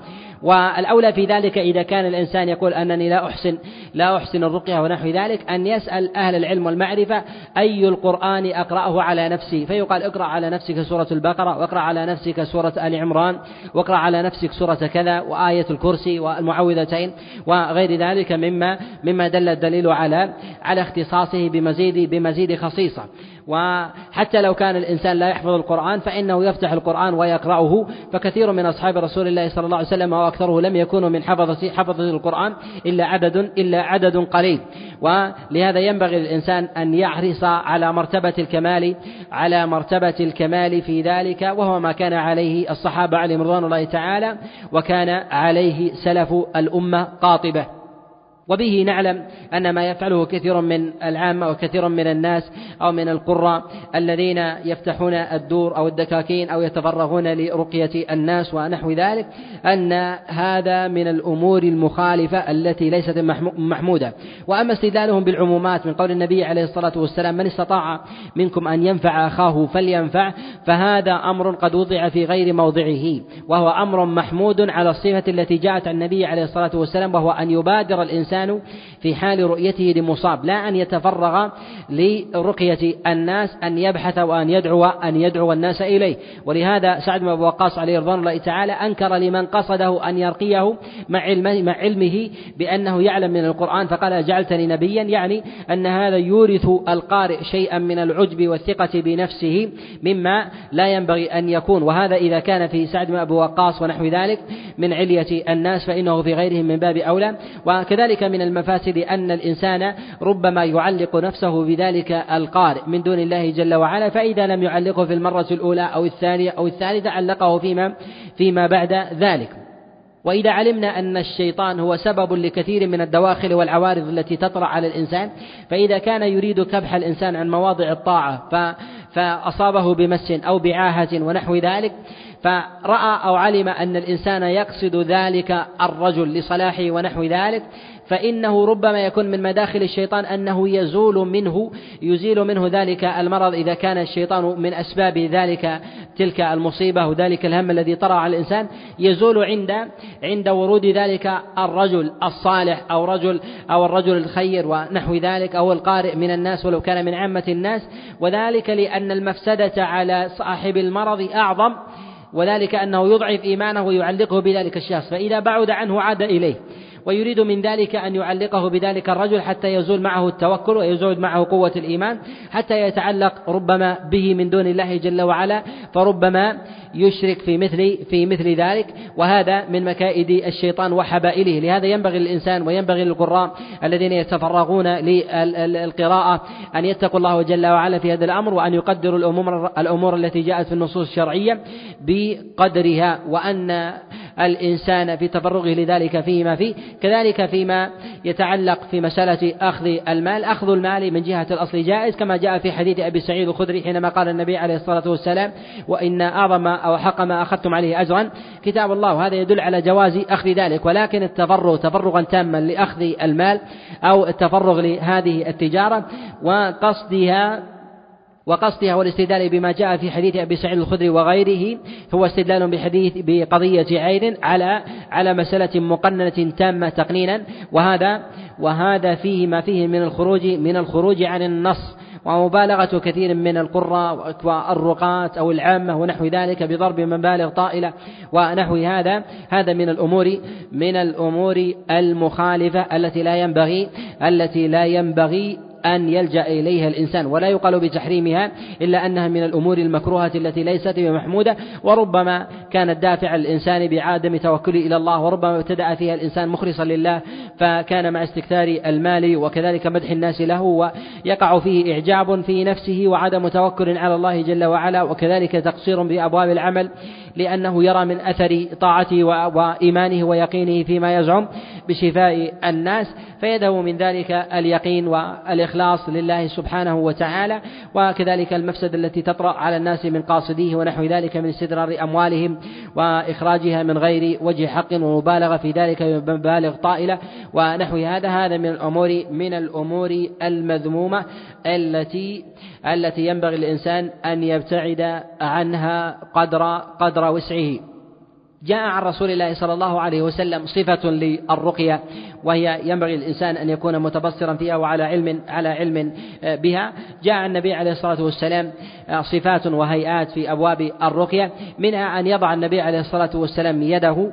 والأولى في ذلك إذا كان الإنسان يقول أنني لا أحسن لا أحسن الرقية ونحو ذلك أن يسأل أهل العلم والمعرفة أي القرآن أقرأه على نفسي فيقال اقرأ على نفسك سورة البقرة واقرأ على نفسك سورة آل عمران واقرأ على نفسك سورة كذا وآية الكرسي والمعوذتين وغير ذلك مما مما دل الدليل على على اختصاصه بمزيد بمزيد خصيصة. وحتى لو كان الإنسان لا يحفظ القرآن فإنه يفتح القرآن ويقرأه فكثير من أصحاب رسول الله صلى الله عليه وسلم وأكثره لم يكونوا من حفظة حفظة القرآن إلا عدد إلا عدد قليل. ولهذا ينبغي للإنسان أن يحرص على مرتبة الكمال على مرتبة الكمال في ذلك وهو ما كان عليه الصحابة عليهم رضوان الله تعالى وكان عليه سلف الأمة قاطبة. وبه نعلم أن ما يفعله كثير من العامة وكثير من الناس أو من القراء الذين يفتحون الدور أو الدكاكين أو يتفرغون لرقية الناس ونحو ذلك أن هذا من الأمور المخالفة التي ليست محمودة. وأما استدلالهم بالعمومات من قول النبي عليه الصلاة والسلام من استطاع منكم أن ينفع أخاه فلينفع فهذا أمر قد وضع في غير موضعه. وهو أمر محمود على الصفة التي جاءت عن النبي عليه الصلاة والسلام وهو أن يبادر الإنسان الإنسان في حال رؤيته لمصاب لا أن يتفرغ لرقية الناس أن يبحث وأن يدعو أن يدعو الناس إليه. ولهذا سعد بن أبي وقاص عليه رضوان الله تعالى أنكر لمن قصده أن يرقيه مع علمه, مع علمه بأنه يعلم من القرآن فقال جعلتني نبيا يعني أن هذا يورث القارئ شيئا من العجب والثقة بنفسه مما لا ينبغي أن يكون. وهذا إذا كان في سعد بن أبي وقاص ونحو ذلك من علية الناس فإنه في غيرهم من باب أولى. وكذلك من المفاسد أن الإنسان ربما يعلق نفسه بذلك القارئ من دون الله جل وعلا فإذا لم يعلقه في المرة الأولى أو الثانية أو الثالثة علقه فيما فيما بعد ذلك. وإذا علمنا أن الشيطان هو سبب لكثير من الدواخل والعوارض التي تطرأ على الإنسان فإذا كان يريد كبح الإنسان عن مواضع الطاعة فأصابه بمس أو بعاهة ونحو ذلك فرأى أو علم أن الإنسان يقصد ذلك الرجل لصلاحه ونحو ذلك فإنه ربما يكون من مداخل الشيطان أنه يزول منه يزيل منه ذلك المرض إذا كان الشيطان من أسباب ذلك تلك المصيبة وذلك الهم الذي طرأ على الإنسان. يزول عند عند ورود ذلك الرجل الصالح أو رجل أو الرجل الخير ونحو ذلك أو القارئ من الناس ولو كان من عامة الناس. وذلك لأن المفسدة على صاحب المرض أعظم وذلك أنه يضعف إيمانه ويعلقه بذلك الشخص. فإذا بعد عنه عاد إليه. ويريد من ذلك أن يعلقه بذلك الرجل حتى يزول معه التوكل ويزول معه قوة الإيمان حتى يتعلق ربما به من دون الله جل وعلا فربما يشرك في مثل في مثل ذلك وهذا من مكائد الشيطان وحبائله. لهذا ينبغي للإنسان وينبغي للقراء الذين يتفرغون للقراءة أن يتقوا الله جل وعلا في هذا الأمر وأن يقدروا الأمور الأمور التي جاءت في النصوص الشرعية بقدرها وأن الإنسان في تفرغه لذلك فيه ما فيه كذلك فيما يتعلق في مسألة أخذ المال. أخذ المال من جهة الأصل جائز كما جاء في حديث أبي سعيد الخدري حينما قال النبي عليه الصلاة والسلام وإن أعظم أو حق ما أخذتم عليه أجرا كتاب الله وهذا يدل على جواز أخذ ذلك ولكن التفرغ تفرغا تاما لأخذ المال أو التفرغ لهذه التجارة وقصدها وقصدها والاستدلال بما جاء في حديث أبي سعيد الخدري وغيره هو استدلال بحديث بقضية عين على على مسألة مقننة تامة تقنينا وهذا وهذا فيه ما فيه من الخروج من الخروج عن النص ومبالغة كثير من القراء والرقاة أو العامة ونحو ذلك بضرب مبالغ طائلة ونحو هذا هذا من الأمور من الأمور المخالفة التي لا ينبغي التي لا ينبغي أن يلجأ إليها الإنسان ولا يقال بتحريمها إلا أنها من الأمور المكروهة التي ليست بمحمودة وربما كانت دافع الإنسان بعدم توكله إلى الله وربما ابتدأ فيها الإنسان مخلصا لله فكان مع استكثار المال وكذلك مدح الناس له ويقع فيه إعجاب في نفسه وعدم توكل على الله جل وعلا وكذلك تقصير بأبواب العمل. لأنه يرى من أثر طاعته وإيمانه ويقينه فيما يزعم بشفاء الناس فيده من ذلك اليقين والإخلاص لله سبحانه وتعالى وكذلك المفسدة التي تطرأ على الناس من قاصديه ونحو ذلك من استدرار أموالهم وإخراجها من غير وجه حق ومبالغة في ذلك بمبالغ طائلة ونحو هذا. هذا من الأمور من الأمور المذمومة. التي التي ينبغي الإنسان أن يبتعد عنها قدر قدر وسعه. جاء عن رسول الله صلى الله عليه وسلم صفة للرقية وهي ينبغي الإنسان أن يكون متبصرا فيها وعلى علم على علم بها. جاء النبي عليه الصلاة والسلام صفات وهيئات في أبواب الرقية منها أن يضع النبي عليه الصلاة والسلام يده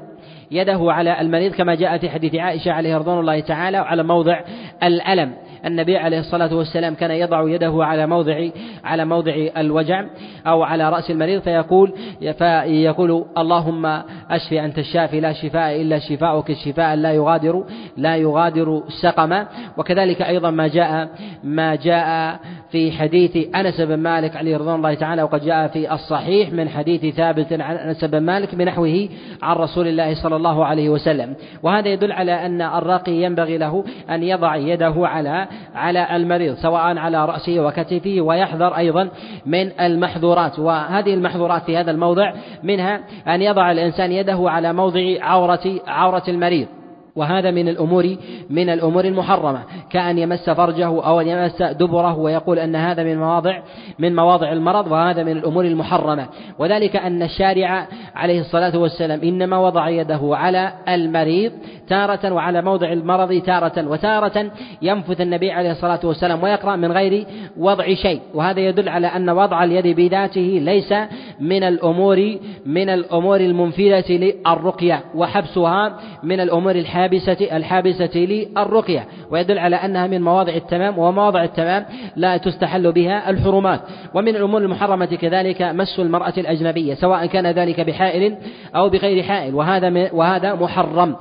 يده على المريض كما جاء في حديث عائشة عليه رضوان الله تعالى على موضع الألم. النبي عليه الصلاة والسلام كان يضع يده على موضع على موضع الوجع أو على رأس المريض فيقول فيقول اللهم أشفي أنت الشافي لا شفاء إلا شفاؤك الشفاء لا يغادر لا يغادر سقما. وكذلك أيضا ما جاء ما جاء في حديث أنس بن مالك عليه رضوان الله تعالى وقد جاء في الصحيح من حديث ثابت عن أنس بن مالك بنحوه عن رسول الله صلى الله عليه وسلم. وهذا يدل على أن الراقي ينبغي له أن يضع يده على على المريض سواء على رأسه وكتفه ويحذر أيضا من المحظورات وهذه المحظورات في هذا الموضع منها أن يضع الإنسان يده على موضع عورة عورة المريض. وهذا من الأمور من الأمور المحرمة كأن يمس فرجه أو أن يمس دبره ويقول أن هذا من مواضع من مواضع المرض وهذا من الأمور المحرمة. وذلك أن الشارع عليه الصلاة والسلام إنما وضع يده على المريض تارة وعلى موضع المرض تارة وتارة ينفث النبي عليه الصلاة والسلام ويقرأ من غير وضع شيء. وهذا يدل على أن وضع اليد بذاته ليس من الأمور من الأمور المنفذة للرقية وحبسها من الأمور الحابسة الحابسة للرقية ويدل على أنها من مواضع التمام ومواضع التمام لا تستحل بها الحرمات. ومن الأمور المحرمة كذلك مس المرأة الأجنبية سواء كان ذلك بحائل أو بغير حائل وهذا وهذا محرم.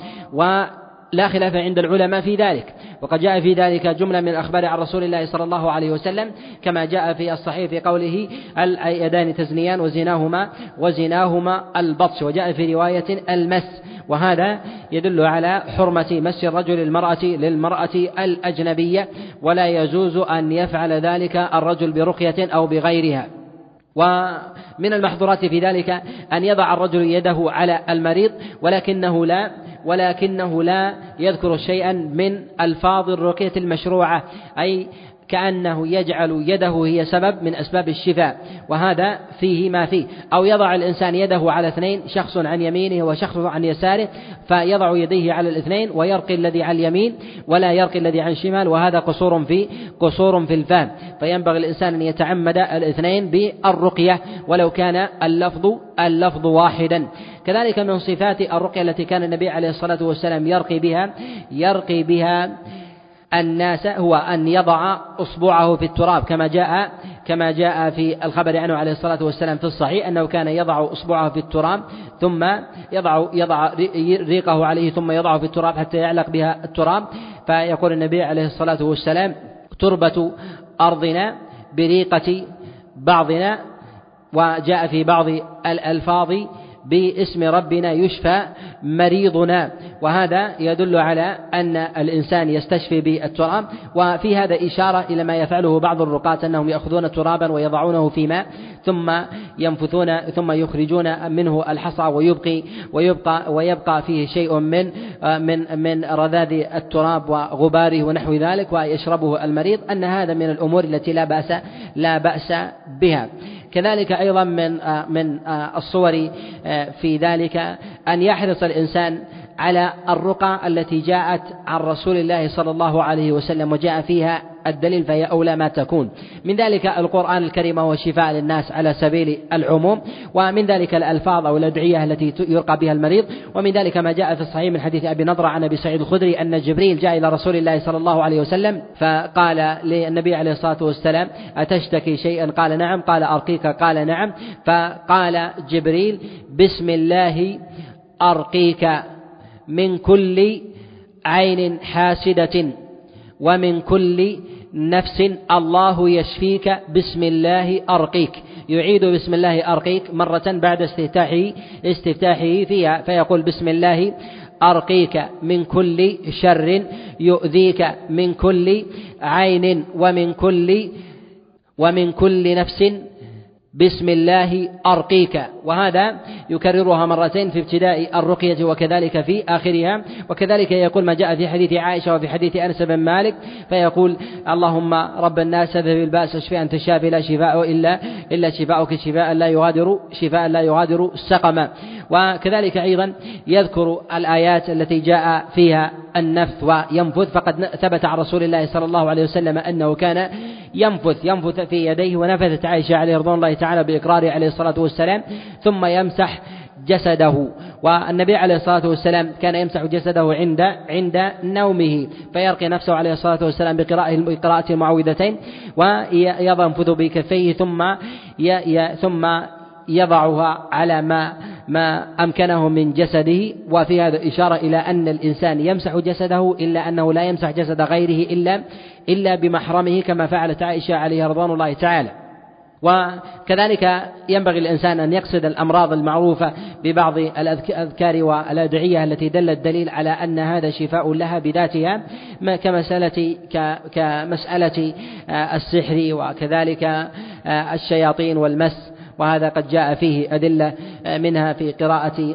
ولا خلاف عند العلماء في ذلك. وقد جاء في ذلك جملة من الأخبار عن رسول الله صلى الله عليه وسلم كما جاء في الصحيح في قوله اليدان تزنيان وزناهما وزناهما البطش وجاء في رواية المس وهذا يدل على حرمة مس الرجل المرأة للمرأة الأجنبية ولا يجوز أن يفعل ذلك الرجل برقية أو بغيرها. ومن المحظورات في ذلك أن يضع الرجل يده على المريض ولكنه لا ولكنه لا يذكر شيئا من ألفاظ الرقية المشروعة أي كأنه يجعل يده هي سبب من أسباب الشفاء وهذا فيه ما فيه. أو يضع الإنسان يده على اثنين شخص عن يمينه وشخص عن يساره فيضع يديه على الاثنين ويرقي الذي على اليمين ولا يرقي الذي عن الشمال وهذا قصور في قصور في الفهم. فينبغي الإنسان أن يتعمد الاثنين بالرقية ولو كان اللفظ اللفظ واحدا. كذلك من صفات الرقية التي كان النبي عليه الصلاة والسلام يرقي بها يرقي بها الناس هو أن يضع أصبعه في التراب كما جاء كما جاء في الخبر عنه عليه الصلاة والسلام في الصحيح أنه كان يضع أصبعه في التراب ثم يضع يضع ريقه عليه ثم يضعه في التراب حتى يعلق بها التراب فيقول النبي عليه الصلاة والسلام تربة أرضنا بريقة بعضنا وجاء في بعض الألفاظ باسم ربنا يشفى مريضنا. وهذا يدل على أن الإنسان يستشفي بالتراب. وفي هذا إشارة إلى ما يفعله بعض الرقاة أنهم يأخذون ترابا ويضعونه في ماء ثم ينفثون ثم يخرجون منه الحصى ويبقي ويبقى ويبقى فيه شيء من من من رذاذ التراب وغباره ونحو ذلك ويشربه المريض. أن هذا من الأمور التي لا بأس لا بأس بها. كذلك أيضا من من الصور في ذلك أن يحرص الإنسان على الرقى التي جاءت عن رسول الله صلى الله عليه وسلم وجاء فيها الدليل فهي أولى ما تكون. من ذلك القرآن الكريم هو شفاء للناس على سبيل العموم ومن ذلك الألفاظ أو الأدعية التي يرقى بها المريض ومن ذلك ما جاء في الصحيح من حديث أبي نضرة عن أبي سعيد الخدري أن جبريل جاء إلى رسول الله صلى الله عليه وسلم فقال للنبي عليه الصلاة والسلام أتشتكي شيئا؟ قال نعم. قال أرقيك؟ قال نعم. فقال جبريل بسم الله أرقيك من كل عين حاسدة. ومن كل نفس الله يشفيك بسم الله أرقيك. يعيد بسم الله أرقيك مرة بعد استفتاحه استفتاحه فيها فيقول بسم الله أرقيك من كل شر يؤذيك من كل عين ومن كل ومن كل نفس بسم الله أرقيك. وهذا يكررها مرتين في ابتداء الرقية وكذلك في آخرها. وكذلك يقول ما جاء في حديث عائشة وفي حديث أنس بن مالك فيقول اللهم رب الناس اذهب البأس اشفي أنت الشافي لا شفاء إلا إلا شفاؤك شفاء لا يغادر شفاء لا يغادر سقما وكذلك أيضا يذكر الآيات التي جاء فيها النفث وينفث. فقد ثبت عن رسول الله صلى الله عليه وسلم أنه كان ينفث ينفث في يديه ونفثت عائشة عليه رضوان الله تعالى بإقراره عليه الصلاة والسلام ثم يمسح جسده. والنبي عليه الصلاة والسلام كان يمسح جسده عند عند نومه فيرقي نفسه عليه الصلاة والسلام بقراءة بقراءة المعوذتين وينفذ بكفيه ثم ثم يضعها على ما ما أمكنه من جسده. وفي هذا إشارة إلى أن الإنسان يمسح جسده إلا أنه لا يمسح جسد غيره إلا إلا بمحرمه كما فعلت عائشة عليها رضوان الله تعالى. وكذلك ينبغي الإنسان أن يقصد الأمراض المعروفة ببعض الأذكار والأدعية التي دل الدليل على أن هذا شفاء لها بذاتها كمسألة كمسألة السحر وكذلك الشياطين والمس. وهذا قد جاء فيه أدلة منها في قراءة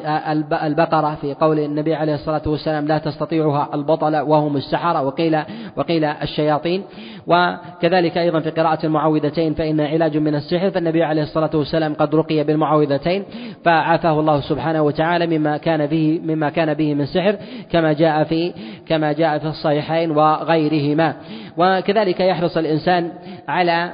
البقرة في قول النبي عليه الصلاة والسلام لا تستطيعها البطل وهم السحرة وقيل وقيل الشياطين. وكذلك أيضا في قراءة المعوذتين فإن علاج من السحر فالنبي عليه الصلاة والسلام قد رقي بالمعوذتين فعافاه الله سبحانه وتعالى مما كان به مما كان به من سحر كما جاء في كما جاء في الصحيحين وغيرهما. وكذلك يحرص الإنسان على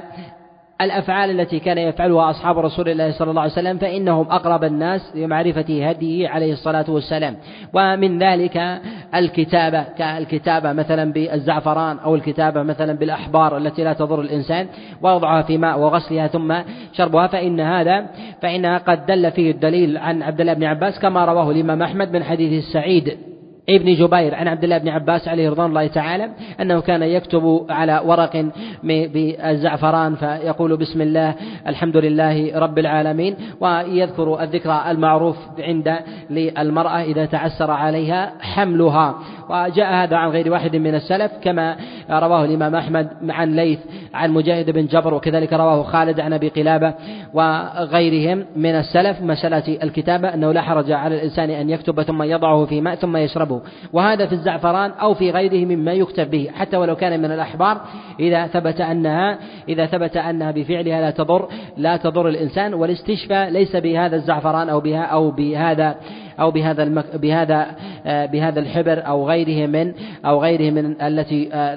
الأفعال التي كان يفعلها أصحاب رسول الله صلى الله عليه وسلم فإنهم أقرب الناس لمعرفة هديه عليه الصلاة والسلام. ومن ذلك الكتابة كالكتابة مثلا بالزعفران أو الكتابة مثلا بالأحبار التي لا تضر الإنسان ووضعها في ماء وغسلها ثم شربها فإن هذا فإنها قد دل فيه الدليل عن عبد الله بن عباس كما رواه الإمام أحمد من حديث السعيد ابن جبير عن عبد الله بن عباس عليه رضوان الله تعالى أنه كان يكتب على ورق بالزعفران فيقول بسم الله الحمد لله رب العالمين ويذكر الذكرى المعروف عند للمرأة إذا تعسر عليها حملها. وجاء هذا عن غير واحد من السلف كما رواه الإمام أحمد عن ليث عن مجاهد بن جبر وكذلك رواه خالد عن أبي قلابة وغيرهم من السلف مسألة الكتابة أنه لا حرج على الإنسان أن يكتب ثم يضعه في ماء ثم يشربه وهذا في الزعفران أو في غيره مما يكتب به حتى ولو كان من الأحبار إذا ثبت أنها إذا ثبت أنها بفعلها لا تضر لا تضر الإنسان والاستشفاء ليس بهذا الزعفران أو بها أو بهذا أو بهذا المك بهذا آه، بهذا الحبر أو غيره من أو غيره من التي آه،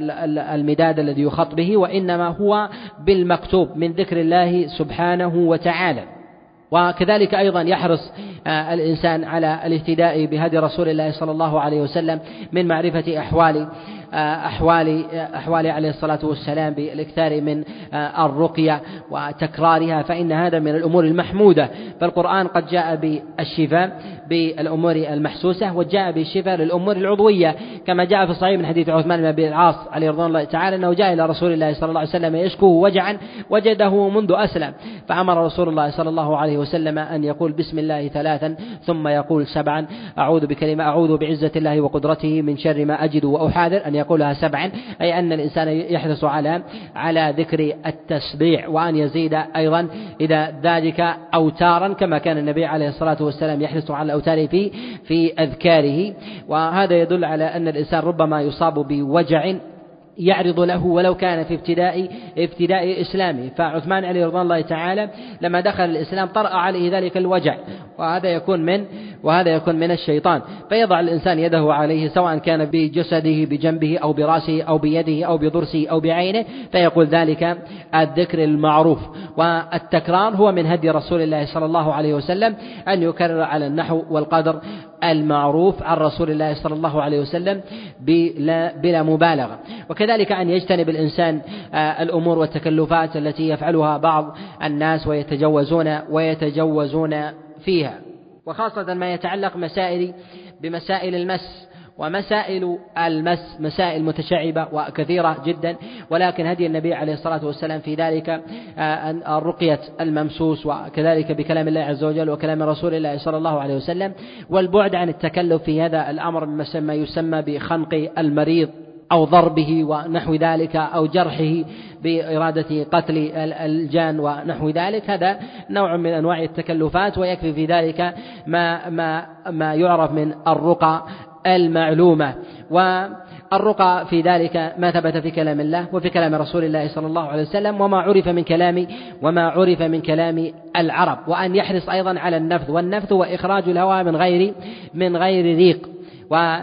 المداد الذي يخط به وإنما هو بالمكتوب من ذكر الله سبحانه وتعالى. وكذلك أيضا يحرص آه، الإنسان على الاهتداء بهدي رسول الله صلى الله عليه وسلم من معرفة أحوال أحوال أحوال عليه الصلاة والسلام بالإكثار من آه، الرقية وتكرارها فإن هذا من الأمور المحمودة. فالقرآن قد جاء بالشفاء بالأمور المحسوسة وجاء بالشفاء للأمور العضوية كما جاء في الصحيح من حديث عثمان بن أبي العاص عليه رضوان الله تعالى أنه جاء إلى رسول الله صلى الله عليه وسلم يشكوه وجعا وجده منذ أسلم. فأمر رسول الله صلى الله عليه وسلم أن يقول بسم الله ثلاثا ثم يقول سبعا أعوذ بكلمة أعوذ بعزة الله وقدرته من شر ما أجد وأحاذر أن يقولها سبعا أي أن الإنسان يحرص على على ذكر التسبيح وأن يزيد أيضا إذا ذلك أوتارا كما كان النبي عليه الصلاة والسلام يحرص على الأوتار في في أذكاره. وهذا يدل على أن الإنسان ربما يصاب بوجع يعرض له ولو كان في ابتداء ابتداء إسلامه. فعثمان عليه رضوان الله تعالى لما دخل الإسلام طرأ عليه ذلك الوجع وهذا يكون من وهذا يكون من الشيطان. فيضع الإنسان يده عليه سواء كان بجسده بجنبه أو برأسه أو بيده أو بضرسه أو بعينه فيقول ذلك الذكر المعروف. والتكرار هو من هدي رسول الله صلى الله عليه وسلم أن يكرر على النحو والقدر المعروف عن رسول الله صلى الله عليه وسلم بلا, بلا مبالغة. وكذلك أن يجتنب الإنسان آه، الأمور والتكلفات التي يفعلها بعض الناس ويتجوزون ويتجوزون فيها. وخاصة ما يتعلق مسائل بمسائل المس ومسائل المس مسائل متشعبة وكثيرة جدا. ولكن هدي النبي عليه الصلاة والسلام في ذلك آه، الرقية الممسوس وكذلك بكلام الله عز وجل وكلام رسول الله صلى الله عليه وسلم والبعد عن التكلف في هذا الأمر ما يسمى بخنق المريض. أو ضربه ونحو ذلك أو جرحه بإرادة قتل الجان ونحو ذلك. هذا نوع من أنواع التكلفات ويكفي في ذلك ما ما ما يعرف من الرقى المعلومة. والرقى في ذلك ما ثبت في كلام الله وفي كلام رسول الله صلى الله عليه وسلم وما عرف من كلام وما عرف من كلام العرب. وأن يحرص أيضا على النفذ والنفذ هو إخراج الهواء من غير من غير ريق و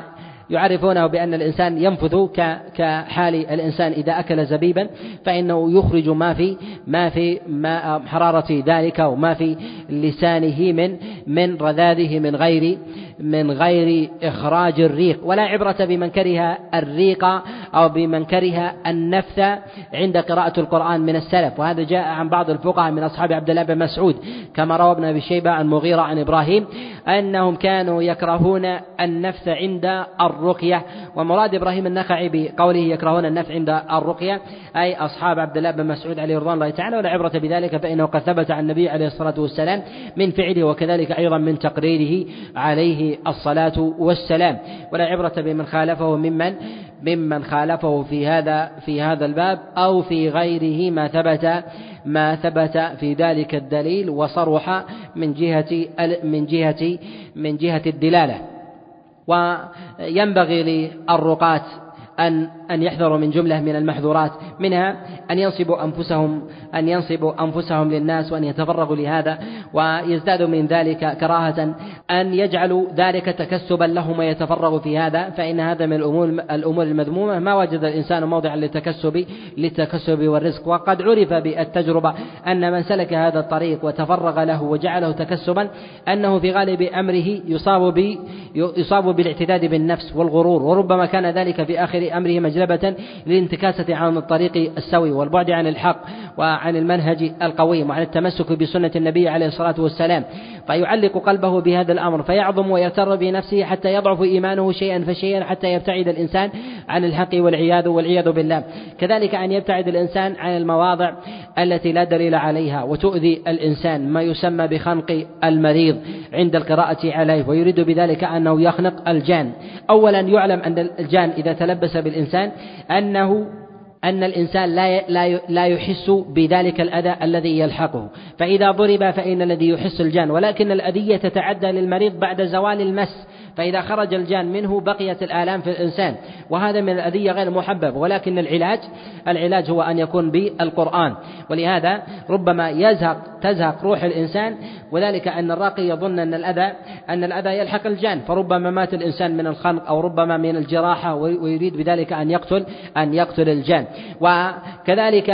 يعرفونه بأن الإنسان ينفذ كحال الإنسان إذا أكل زبيبا فإنه يخرج ما في ما في ما حرارة ذلك وما في لسانه من من رذاذه من غير من غير إخراج الريق ولا عبرة بمن كره الريق أو بمن كره النفث عند قراءة القرآن من السلف. وهذا جاء عن بعض الفقهاء من أصحاب عبد الله بن مسعود كما روى ابن أبي شيبة عن مغيرة عن إبراهيم أنهم كانوا يكرهون النفث عند الرقية. ومراد إبراهيم النخعي بقوله يكرهون النفث عند الرقية أي أصحاب عبد الله بن مسعود عليه رضوان الله تعالى ولا عبرة بذلك فإنه قد ثبت عن النبي عليه الصلاة والسلام من فعله وكذلك أيضا من تقريره عليه الصلاة والسلام. ولا عبرة بمن خالفه ممن ممن خالفه في هذا في هذا الباب أو في غيره ما ثبت ما ثبت في ذلك الدليل وصرح من جهة من جهة من جهة الدلالة. وينبغي للرقاة أن أن يحذروا من جملة من المحظورات منها أن ينصبوا أنفسهم أن ينصبوا أنفسهم للناس وأن يتفرغوا لهذا ويزدادوا من ذلك كراهة أن يجعلوا ذلك تكسبا لهم ويتفرغوا في هذا فإن هذا من الأمور الأمور المذمومة. ما وجد الإنسان موضعا للتكسب للتكسب والرزق وقد عرف بالتجربة أن من سلك هذا الطريق وتفرغ له وجعله تكسبا أنه في غالب أمره يصاب يصاب بالاعتداد بالنفس والغرور وربما كان ذلك في آخر أمره مجلبة للانتكاسة عن الطريق السوي والبعد عن الحق وعن المنهج القويم وعن التمسك بسنة النبي عليه الصلاة والسلام. فيعلق قلبه بهذا الأمر فيعظم ويغتر بنفسه حتى يضعف إيمانه شيئا فشيئا حتى يبتعد الإنسان عن الحق والعياذ والعياذ بالله. كذلك أن يبتعد الإنسان عن المواضع التي لا دليل عليها وتؤذي الإنسان ما يسمى بخنق المريض عند القراءة عليه ويريد بذلك أنه يخنق الجان. أولا يعلم أن الجان إذا تلبس بالإنسان أنه أن الإنسان لا لا يحس بذلك الأذى الذي يلحقه، فإذا ضرب فإن الذي يحس الجان، ولكن الأذية تتعدى للمريض بعد زوال المس، فإذا خرج الجان منه بقيت الآلام في الإنسان. وهذا من الأذية غير محبب ولكن العلاج العلاج هو أن يكون بالقرآن. ولهذا ربما يزهق تزهق روح الإنسان وذلك أن الراقي يظن أن الأذى أن الأذى يلحق الجان. فربما مات الإنسان من الخنق أو ربما من الجراحة ويريد بذلك أن يقتل أن يقتل الجان. وكذلك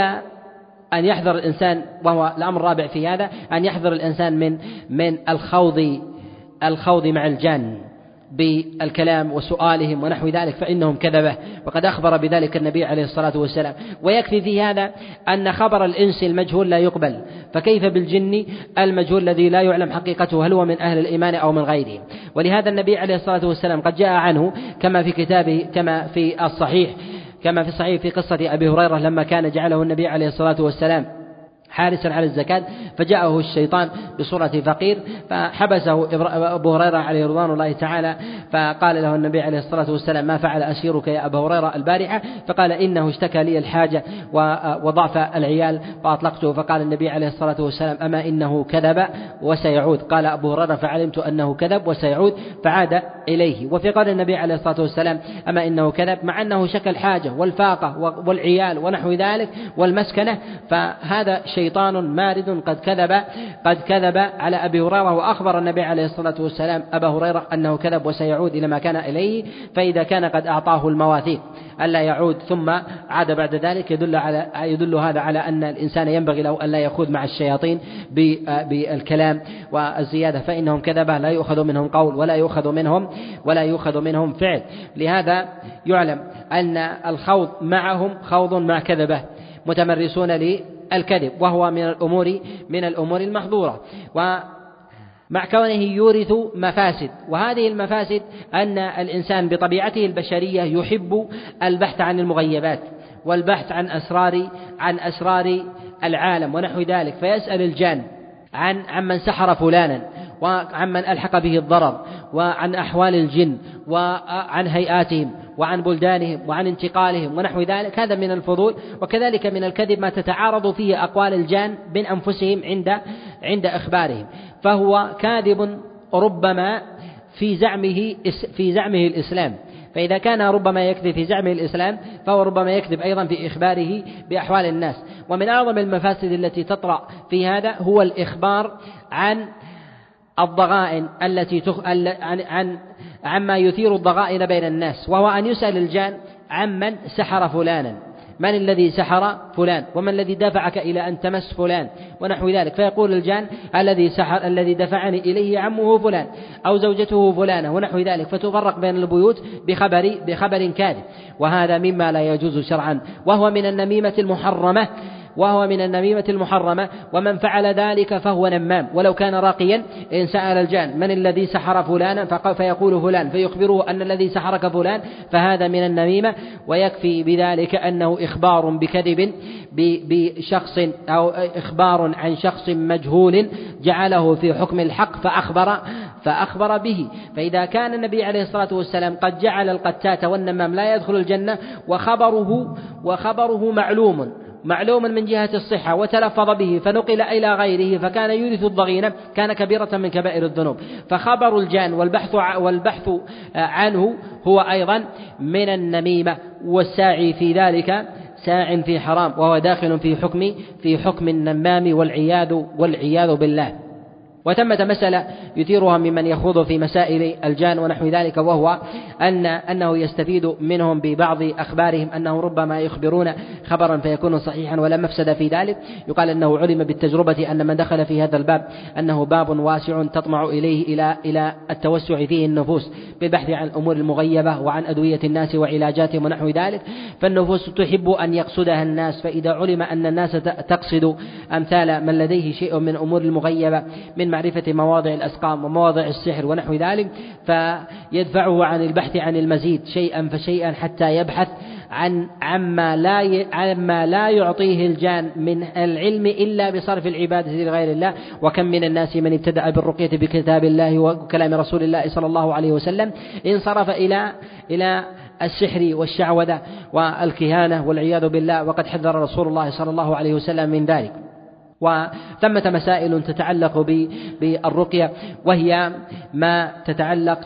أن يحذر الإنسان وهو الأمر الرابع في هذا أن يحذر الإنسان من من الخوض الخوض مع الجان. بالكلام وسؤالهم ونحو ذلك فإنهم كذبة. وقد أخبر بذلك النبي عليه الصلاة والسلام. ويكفي في هذا أن خبر الإنس المجهول لا يقبل. فكيف بالجن المجهول الذي لا يعلم حقيقته؟ هل هو من أهل الإيمان أو من غيره؟ ولهذا النبي عليه الصلاة والسلام قد جاء عنه كما في كتابه كما في الصحيح كما في الصحيح في قصة أبي هريرة لما كان جعله النبي عليه الصلاة والسلام حارسا على الزكاة فجاءه الشيطان بصورة فقير فحبسه أبو هريرة عليه رضوان الله تعالى فقال له النبي عليه الصلاة والسلام ما فعل أسيرك يا أبا هريرة البارحة؟ فقال إنه اشتكى لي الحاجة وضعف العيال فأطلقته. فقال النبي عليه الصلاة والسلام أما إنه كذب وسيعود. قال أبو هريرة فعلمت أنه كذب وسيعود فعاد إليه. وفي قول النبي عليه الصلاة والسلام أما إنه كذب مع أنه شكى الحاجة والفاقة والعيال ونحو ذلك والمسكنة. فهذا شيطان مارد قد كذب قد كذب على أبي هريرة وأخبر النبي عليه الصلاة والسلام أبا هريرة أنه كذب وسيعود إلى ما كان إليه فإذا كان قد أعطاه المواثيق ألا يعود ثم عاد بعد ذلك يدل على يدل هذا على أن الإنسان ينبغي له ألا يخوض مع الشياطين بالكلام والزيادة فإنهم كذبة لا يؤخذ منهم قول ولا يؤخذ منهم ولا يؤخذ منهم فعل. لهذا يعلم أن الخوض معهم خوض مع كذبة متمرسون الكذب وهو من الأمور من الأمور المحظورة. ومع كونه يورث مفاسد وهذه المفاسد أن الإنسان بطبيعته البشرية يحب البحث عن المغيبات والبحث عن أسرار عن أسرار العالم ونحو ذلك. فيسأل الجان عن عمن سحر فلانا. وعمن ألحق به الضرر وعن أحوال الجن وعن هيئاتهم وعن بلدانهم وعن انتقالهم ونحو ذلك. هذا من الفضول وكذلك من الكذب ما تتعارض فيه أقوال الجان بين أنفسهم عند عند إخبارهم. فهو كاذب ربما في زعمه في زعمه الإسلام. فإذا كان ربما يكذب في زعمه الإسلام فهو ربما يكذب أيضا في إخباره بأحوال الناس. ومن أعظم المفاسد التي تطرأ في هذا هو الإخبار عن الضغائن التي تخ... عن... عما يثير الضغائن بين الناس وهو أن يسأل الجان عمن سحر فلانا. من الذي سحر فلان؟ ومن الذي دفعك إلى أن تمس فلان؟ ونحو ذلك. فيقول الجان الذي سحر الذي دفعني إليه عمه فلان أو زوجته فلانة ونحو ذلك. فتفرق بين البيوت بخبر بخبر كاذب. وهذا مما لا يجوز شرعا. وهو من النميمة المحرمة. وهو من النميمة المحرمة ومن فعل ذلك فهو نمام. ولو كان راقيا إن سأل الجان من الذي سحر فلانا؟ فيقول فلان فيخبره أن الذي سحرك فلان فهذا من النميمة. ويكفي بذلك أنه إخبار بكذب بشخص أو إخبار عن شخص مجهول جعله في حكم الحق فأخبر فأخبر به. فإذا كان النبي عليه الصلاة والسلام قد جعل القتات والنمام لا يدخل الجنة وخبره وخبره معلوم معلوم من جهة الصحة وتلفظ به فنقل إلى غيره فكان يورث الضغينة كان كبيرة من كبائر الذنوب. فخبر الجان والبحث والبحث عنه هو أيضا من النميمة والساعي في ذلك ساع في حرام وهو داخل في حكم في حكم النمام والعياذ والعياذ بالله. وثمة مسألة يثيرها ممن يخوض في مسائل الجان ونحو ذلك وهو أن أنه يستفيد منهم ببعض أخبارهم أنه ربما يخبرون خبرا فيكون صحيحا ولا مفسد في ذلك. يقال أنه علم بالتجربة أن من دخل في هذا الباب أنه باب واسع تطمع إليه إلى إلى التوسع فيه النفوس بالبحث عن الأمور المغيبة وعن أدوية الناس وعلاجاتهم ونحو ذلك. فالنفوس تحب أن يقصدها الناس فإذا علم أن الناس تقصد أمثال من لديه شيء من أمور المغيبة من معرفة مواضع الأسقام ومواضع السحر ونحو ذلك فيدفعه عن البحث عن المزيد شيئا فشيئا حتى يبحث عن عما لا عما لا يعطيه الجان من العلم إلا بصرف العبادة لغير الله. وكم من الناس من ابتدأ بالرقية بكتاب الله وكلام رسول الله صلى الله عليه وسلم انصرف إلى إلى السحر والشعوذة والكهانة والعياذ بالله وقد حذر رسول الله صلى الله عليه وسلم من ذلك. وثمة مسائل تتعلق بالرقية وهي ما تتعلق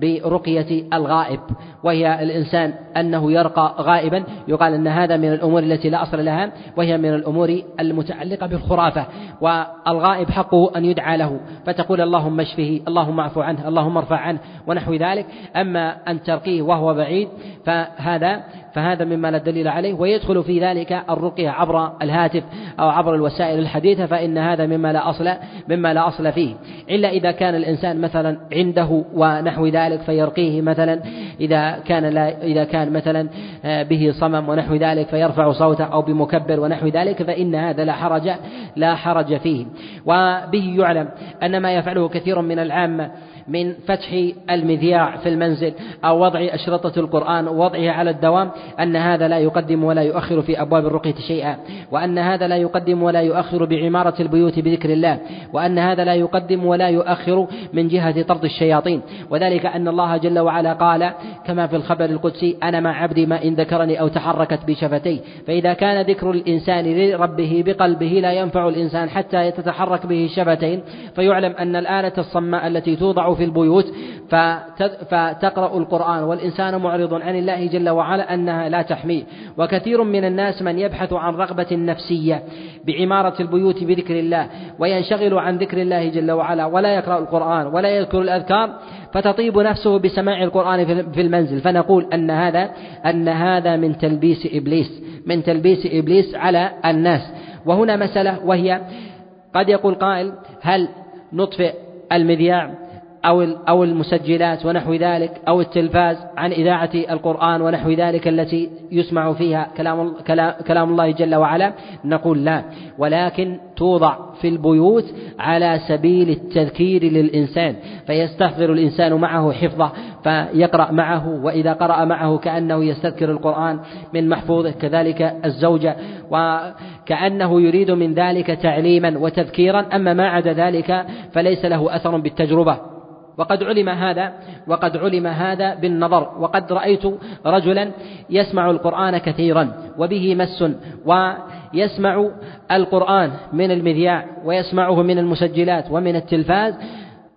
برقية الغائب. وهي الإنسان أنه يرقى غائبا. يقال أن هذا من الأمور التي لا أصل لها وهي من الأمور المتعلقة بالخرافة والغائب حقه أن يدعى له. فتقول اللهم اشفه اللهم اعف عنه اللهم ارفع عنه ونحو ذلك. أما أن ترقيه وهو بعيد فهذا فهذا مما لا دليل عليه. ويدخل في ذلك الرقية عبر الهاتف أو عبر الوسائل الحديثة فإن هذا مما لا أصل مما لا أصل فيه. إلا إذا كان الإنسان مثلا عنده ونحو ذلك فيرقيه مثلا. إذا كان لا إذا كان مثلا آه، به صمم ونحو ذلك فيرفع صوته أو بمكبر ونحو ذلك فإن هذا لا حرج لا حرج فيه. وبه يعلم أن ما يفعله كثير من العامة من فتح المذياع في المنزل أو وضع أشرطة القرآن ووضعها على الدوام أن هذا لا يقدم ولا يؤخر في أبواب الرقية شيئا وأن هذا لا يقدم ولا يؤخر بعمارة البيوت بذكر الله وأن هذا لا يقدم ولا يؤخر من جهة طرد الشياطين. وذلك أن الله جل وعلا قال كما في الخبر القدسي أنا مع عبدي ما إن ذكرني أو تحركت بشفتيه. فإذا كان ذكر الإنسان لربه بقلبه لا ينفع الإنسان حتى تتحرك به الشفتين. فيعلم أن الآلة الصماء التي توضع في البيوت فتقرأ القرآن والإنسان معرض عن الله جل وعلا أنها لا تحميه. وكثير من الناس من يبحث عن رغبة نفسية بعمارة البيوت بذكر الله وينشغل عن ذكر الله جل وعلا ولا يقرأ القرآن ولا يذكر الأذكار فتطيب نفسه بسماع القرآن في المنزل. فنقول أن هذا أن هذا من تلبيس إبليس من تلبيس إبليس على الناس. وهنا مسألة وهي قد يقول قائل هل نطفئ المذياع؟ أو أو المسجلات ونحو ذلك أو التلفاز عن إذاعة القرآن ونحو ذلك التي يسمع فيها كلام كلام الله جل وعلا نقول لا. ولكن توضع في البيوت على سبيل التذكير للإنسان. فيستحضر الإنسان معه حفظه فيقرأ معه وإذا قرأ معه كأنه يستذكر القرآن من محفوظه كذلك الزوجة. وكأنه يريد من ذلك تعليما وتذكيرا أما ما عدا ذلك فليس له أثر بالتجربة. وقد علم هذا وقد علم هذا بالنظر وقد رأيت رجلا يسمع القرآن كثيرا وبه مس ويسمع القرآن من المذياع ويسمعه من المسجلات ومن التلفاز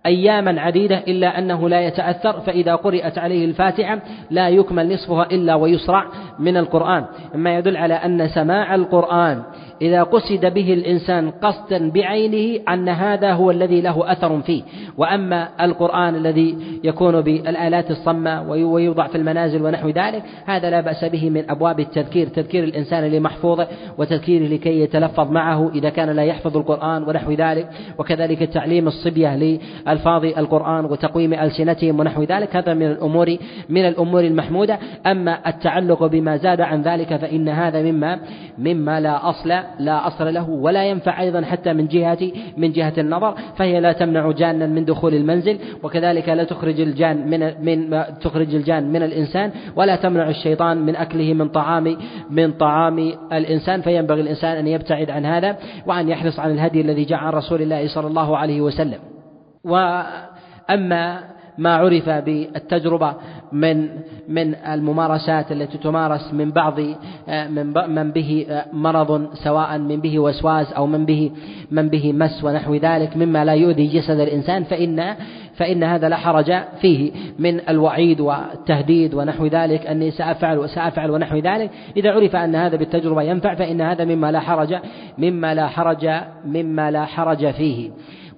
أياما عديدة إلا أنه لا يتأثر فإذا قرأت عليه الفاتحة لا يكمل نصفها إلا ويسرع من القرآن. مما يدل على أن سماع القرآن إذا قصد به الإنسان قصدا بعينه أن هذا هو الذي له أثر فيه. وأما القرآن الذي يكون بالآلات الصمة ويوضع في المنازل ونحو ذلك هذا لا بأس به من أبواب التذكير تذكير الإنسان لمحفوظه وتذكيره لكي يتلفظ معه إذا كان لا يحفظ القرآن ونحو ذلك وكذلك تعليم الصبية لألفاظ القرآن وتقويم ألسنتهم ونحو ذلك. هذا من الأمور من الأمور المحمودة. أما التعلق بما زاد عن ذلك فإن هذا مما مما لا أصل لا أصل له ولا ينفع أيضا حتى من جهة من جهة النظر فهي لا تمنع جانا من دخول المنزل وكذلك لا تخرج الجان من من تخرج الجان من الإنسان ولا تمنع الشيطان من أكله من طعام من طعام الإنسان فينبغي الإنسان أن يبتعد عن هذا وأن يحرص على الهدي الذي جاء عن رسول الله صلى الله عليه وسلم. وأما ما عرف بالتجربة من من الممارسات التي تمارس من بعض من من به مرض سواء من به وسواس أو من به من به مس ونحو ذلك مما لا يؤذي جسد الإنسان فإن فإن هذا لا حرج فيه من الوعيد والتهديد ونحو ذلك أني سأفعل وسأفعل ونحو ذلك. إذا عرف أن هذا بالتجربة ينفع فإن هذا مما لا حرج مما لا حرج مما لا حرج فيه.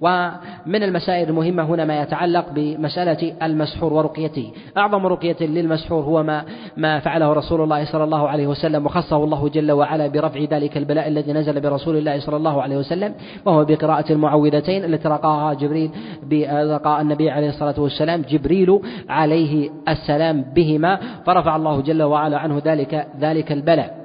ومن المسائل المهمة هنا ما يتعلق بمسألة المسحور ورقيته. أعظم رقية للمسحور هو ما ما فعله رسول الله صلى الله عليه وسلم وخصه الله جل وعلا برفع ذلك البلاء الذي نزل برسول الله صلى الله عليه وسلم وهو بقراءة المعوذتين التي رقاها جبريل برقاء النبي عليه الصلاة والسلام جبريل عليه السلام بهما فرفع الله جل وعلا عنه ذلك ذلك البلاء.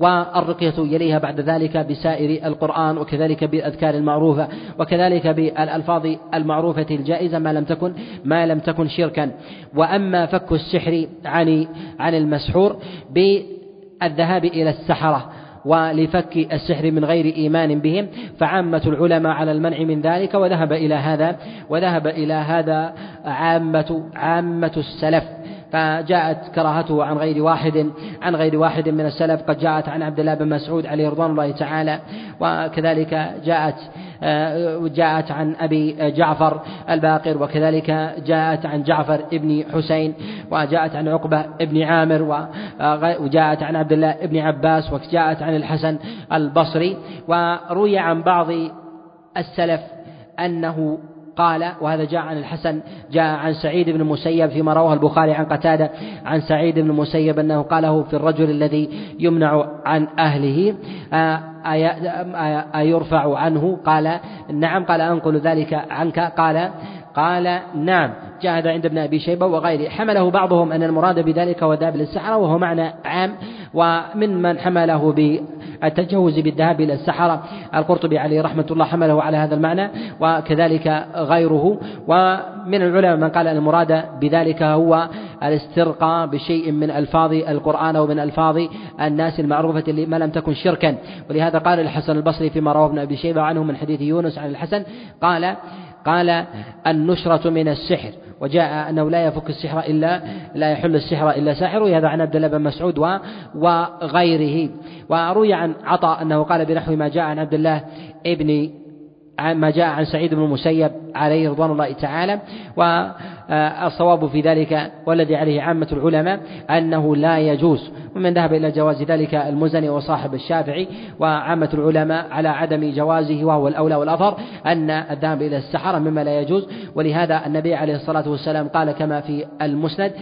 والرقية يليها بعد ذلك بسائر القرآن وكذلك بالأذكار المعروفة وكذلك بالألفاظ المعروفة الجائزة ما لم تكن ما لم تكن شركا. وأما فك السحر عن عن المسحور بالذهاب إلى السحرة ولفك السحر من غير إيمان بهم فعامة العلماء على المنع من ذلك وذهب إلى هذا وذهب إلى هذا عامة عامة السلف. فجاءت كراهته عن غير واحد عن غير واحد من السلف. قد جاءت عن عبد الله بن مسعود عليه رضوان الله تعالى وكذلك جاءت جاءت عن أبي جعفر الباقر وكذلك جاءت عن جعفر ابن حسين وجاءت عن عقبة ابن عامر وجاءت عن عبد الله ابن عباس وجاءت عن الحسن البصري. وروي عن بعض السلف أنه قال وهذا جاء عن الحسن جاء عن سعيد بن المسيب فيما رواه البخاري عن قتادة عن سعيد بن المسيب أنه قاله في الرجل الذي يمنع عن أهله أيرفع عنه قال نعم قال أنقل ذلك عنك قال قال نعم. جاء هذا عند ابن أبي شيبة وغيره. حمله بعضهم أن المراد بذلك هو ذهاب للسحرة وهو معنى عام ومن من حمله بالتجوز بالذهاب إلى السحرة. القرطبي عليه رحمة الله حمله على هذا المعنى وكذلك غيره. ومن العلماء من قال أن المراد بذلك هو الاسترقاء بشيء من ألفاظ القرآن أو من ألفاظ الناس المعروفة ما لم تكن شركا. ولهذا قال الحسن البصري فيما رواه ابن أبي شيبة عنه من حديث يونس عن الحسن قال قال النشرة من السحر وجاء أنه لا يفك السحر إلا لا يحل السحر إلا ساحر وهذا عن عبد الله بن مسعود وغيره. وروي عن عطاء أنه قال بنحو ما جاء عن عبد الله ابن ما جاء عن سعيد بن المسيب عليه رضوان الله تعالى والصواب في ذلك والذي عليه عامة العلماء أنه لا يجوز ومن ذهب إلى جواز ذلك المزني وصاحب الشافعي وعامة العلماء على عدم جوازه وهو الأولى والأظهر أن الذهاب إلى السحرة مما لا يجوز ولهذا النبي عليه الصلاة والسلام قال كما في المسند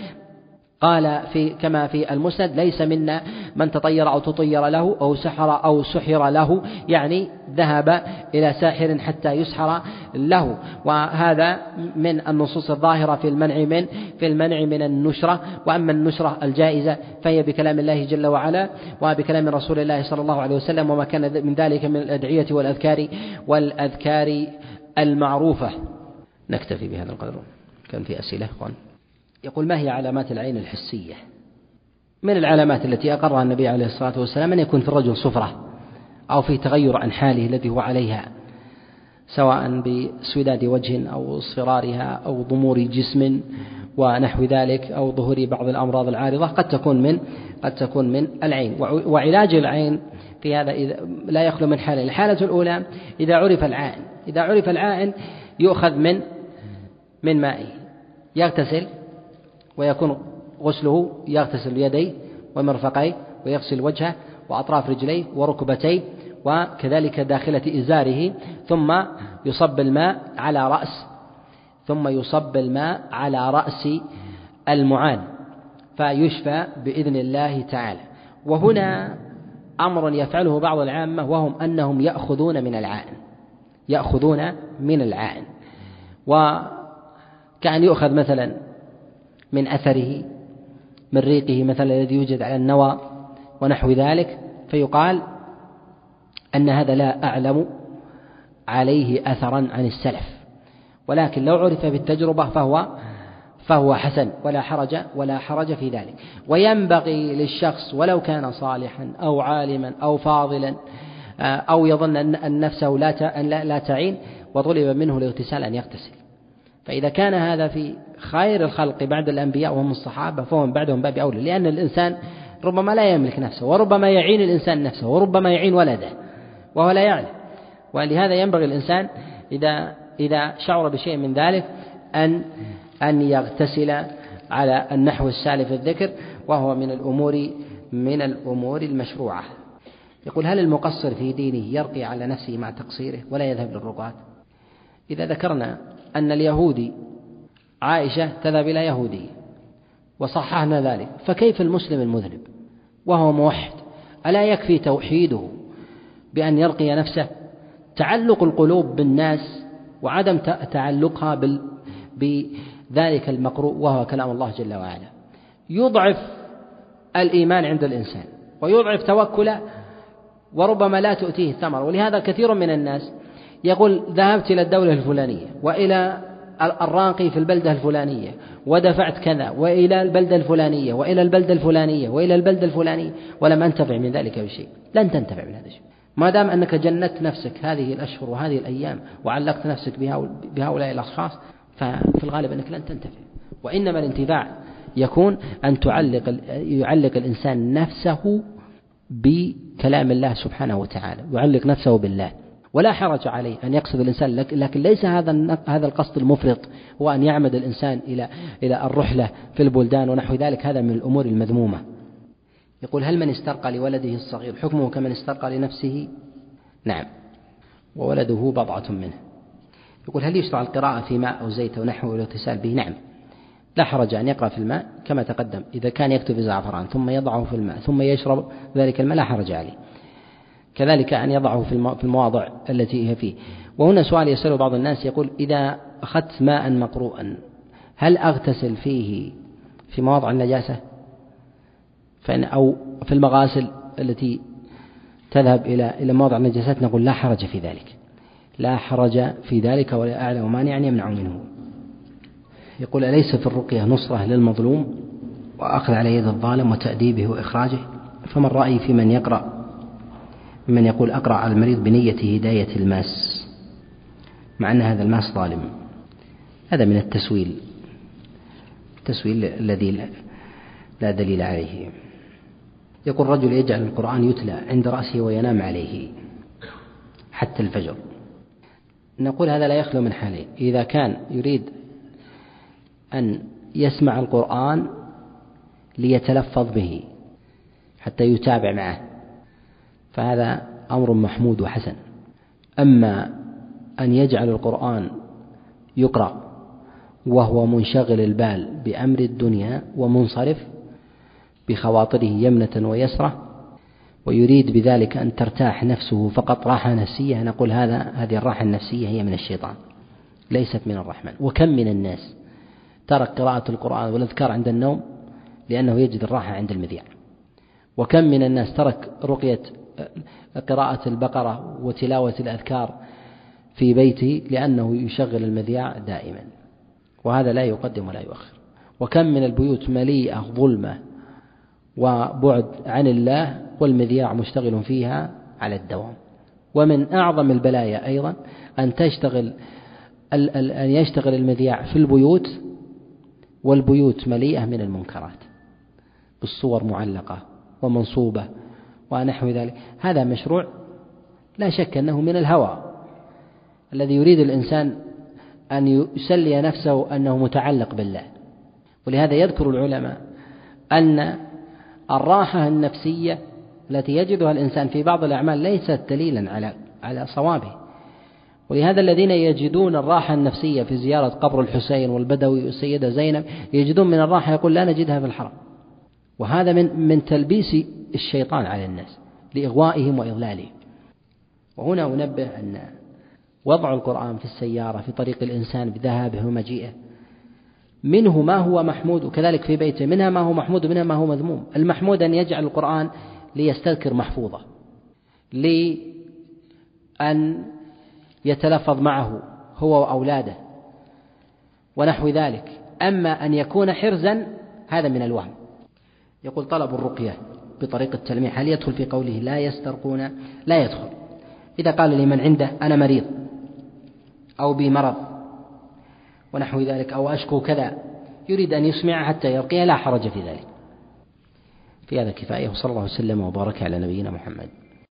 قال في كما في المسند ليس منا من تطير أو تطير له أو سحر أو سحر له يعني ذهب إلى ساحر حتى يسحر له. وهذا من النصوص الظاهرة في المنع من في المنع من النشرة. وأما النشرة الجائزة فهي بكلام الله جل وعلا وبكلام رسول الله صلى الله عليه وسلم وما كان من ذلك من الأدعية والأذكار والأذكار المعروفة. نكتفي بهذا القدر. كان في أسئلة أخوان؟ يقول ما هي علامات العين الحسية؟ من العلامات التي أقرها النبي عليه الصلاة والسلام أن يكون في الرجل صفرة أو في تغير عن حاله الذي هو عليها سواء بسوداد وجه أو اصفرارها أو ضمور جسم ونحو ذلك أو ظهور بعض الأمراض العارضة قد تكون من قد تكون من العين. وعلاج العين في هذا إذا لا يخلو من حالين الحالة الأولى إذا عرف العائن. إذا عرف العائن يؤخذ من من مائه. يغتسل ويكون غسله يغتسل يديه ومرفقيه ويغسل وجهه وأطراف رجليه وركبتيه وكذلك داخلة إزاره ثم يصب الماء على رأس ثم يصب الماء على رأس المعان فيشفى بإذن الله تعالى. وهنا أمر يفعله بعض العامة وهم أنهم يأخذون من العائن يأخذون من العائن. وكأن يؤخذ مثلا من أثره من ريقه مثلا الذي يوجد على النوى ونحو ذلك فيقال أن هذا لا أعلم عليه أثرا عن السلف. ولكن لو عرف بالتجربة فهو فهو حسن ولا حرج ولا حرج في ذلك. وينبغي للشخص ولو كان صالحا أو عالما أو فاضلا أو يظن أن نفسه لا لا تعين وطلب منه الاغتسال أن يغتسل. فإذا كان هذا في خير الخلق بعد الأنبياء وهم الصحابة فهو من بعدهم باب أولى. لأن الإنسان ربما لا يملك نفسه وربما يعين الإنسان نفسه وربما يعين ولده وهو لا يعلم. ولهذا ينبغي الإنسان إذا إذا شعر بشيء من ذلك أن أن يغتسل على النحو السالف الذكر وهو من الأمور من الأمور المشروعة. يقول هل المقصر في دينه يرقي على نفسه مع تقصيره ولا يذهب للرقاة إذا ذكرنا أن اليهودي عائشة تذهب إلى يهودي وصححنا ذلك. فكيف المسلم المذنب؟ وهو موحد. ألا يكفي توحيده بأن يرقي نفسه؟ تعلق القلوب بالناس وعدم تعلقها بذلك المقروء وهو كلام الله جل وعلا. يضعف الإيمان عند الإنسان ويضعف توكله وربما لا تؤتيه الثمر ولهذا كثير من الناس يقول ذهبت إلى الدولة الفلانية وإلى الراقي في البلدة الفلانية ودفعت كذا وإلى البلدة الفلانية وإلى البلدة الفلانية وإلى البلدة الفلانية ولم أنتفع من ذلك بشيء. لن تنتفع من هذا الشيء. ما دام أنك جندت نفسك هذه الأشهر وهذه الأيام وعلقت نفسك بهؤلاء الأشخاص ففي الغالب أنك لن تنتفع. وإنما الانتفاع يكون أن تعلق يعلق الإنسان نفسه بكلام الله سبحانه وتعالى يعلق نفسه بالله. ولا حرج عليه أن يقصد الإنسان لكن ليس هذا هذا القصد المفرط هو أن يعمد الإنسان إلى إلى الرحلة في البلدان ونحو ذلك هذا من الأمور المذمومة. يقول هل من استرقى لولده الصغير؟ حكمه كمن استرقى لنفسه. نعم. وولده بضعة منه. يقول هل يشرع القراءة في ماء أو زيت أو نحوه والاغتسال به؟ نعم. لا حرج أن يقرأ في الماء كما تقدم إذا كان يكتب زعفران ثم يضعه في الماء ثم يشرب ذلك الماء لا حرج عليه. كذلك أن يضعه في المواضع التي هي فيه. وهنا سؤال يسأله بعض الناس يقول إذا أخذت ماء مقروءا هل أغتسل فيه في مواضع النجاسة؟ فإن أو في المغاسل التي تذهب إلى إلى مواضع النجاسات نقول لا حرج في ذلك. لا حرج في ذلك ولا أعلم مانعا يمنع منه. يقول أليس في الرقية نصرة للمظلوم وأخذ على يد الظالم وتأديبه وإخراجه؟ فما الرأي في من يقرأ من يقول أقرأ على المريض بنية هداية الماس مع أن هذا الماس ظالم. هذا من التسويل التسويل الذي لا دليل عليه. يقول رجل يجعل القرآن يتلى عند رأسه وينام عليه حتى الفجر. نقول هذا لا يخلو من حالين إذا كان يريد أن يسمع القرآن ليتلفظ به حتى يتابع معه. فهذا أمر محمود وحسن. أما أن يجعل القرآن يقرأ وهو منشغل البال بأمر الدنيا ومنصرف بخواطره يمنة ويسرة ويريد بذلك أن ترتاح نفسه فقط راحة نفسية نقول هذا هذه الراحة النفسية هي من الشيطان ليست من الرحمن. وكم من الناس ترك قراءة القرآن والأذكار عند النوم لأنه يجد الراحة عند المذياع وكم من الناس ترك رقية قراءة البقرة وتلاوة الأذكار في بيته لأنه يشغل المذياع دائما. وهذا لا يقدم ولا يؤخر. وكم من البيوت مليئة ظلمة وبعد عن الله والمذياع مشتغل فيها على الدوام. ومن أعظم البلايا أيضا أن تشتغل أن يشتغل المذياع في البيوت والبيوت مليئة من المنكرات. بالصور معلقة ومنصوبة ونحو ذلك. هذا مشروع لا شك أنه من الهوى الذي يريد الإنسان أن يسلي نفسه أنه متعلق بالله. ولهذا يذكر العلماء أن الراحة النفسية التي يجدها الإنسان في بعض الأعمال ليست دليلا على على صوابه. ولهذا الذين يجدون الراحة النفسية في زيارة قبر الحسين والبدوي والسيدة زينب يجدون من الراحة يقول لا نجدها في الحرم. وهذا من من تلبيس الشيطان على الناس لإغوائهم وإضلالهم. وهنا أنبه أن وضع القرآن في السيارة في طريق الإنسان بذهابه ومجيئه. منه ما هو محمود وكذلك في بيته منها ما هو محمود ومنها ما هو مذموم. المحمود أن يجعل القرآن ليستذكر محفوظة لأن يتلفظ معه هو وأولاده ونحو ذلك. أما أن يكون حرزا هذا من الوهم. يقول طلب الرقية. بطريق التلميح. هل يدخل في قوله لا يسترقون؟ لا يدخل. إذا قال لمن عنده أنا مريض أو بمرض ونحو ذلك أو أشكو كذا يريد أن يسمع حتى يرقيه لا حرج في ذلك. في هذا كفاية وصلى الله وسلم وبارك على نبينا محمد.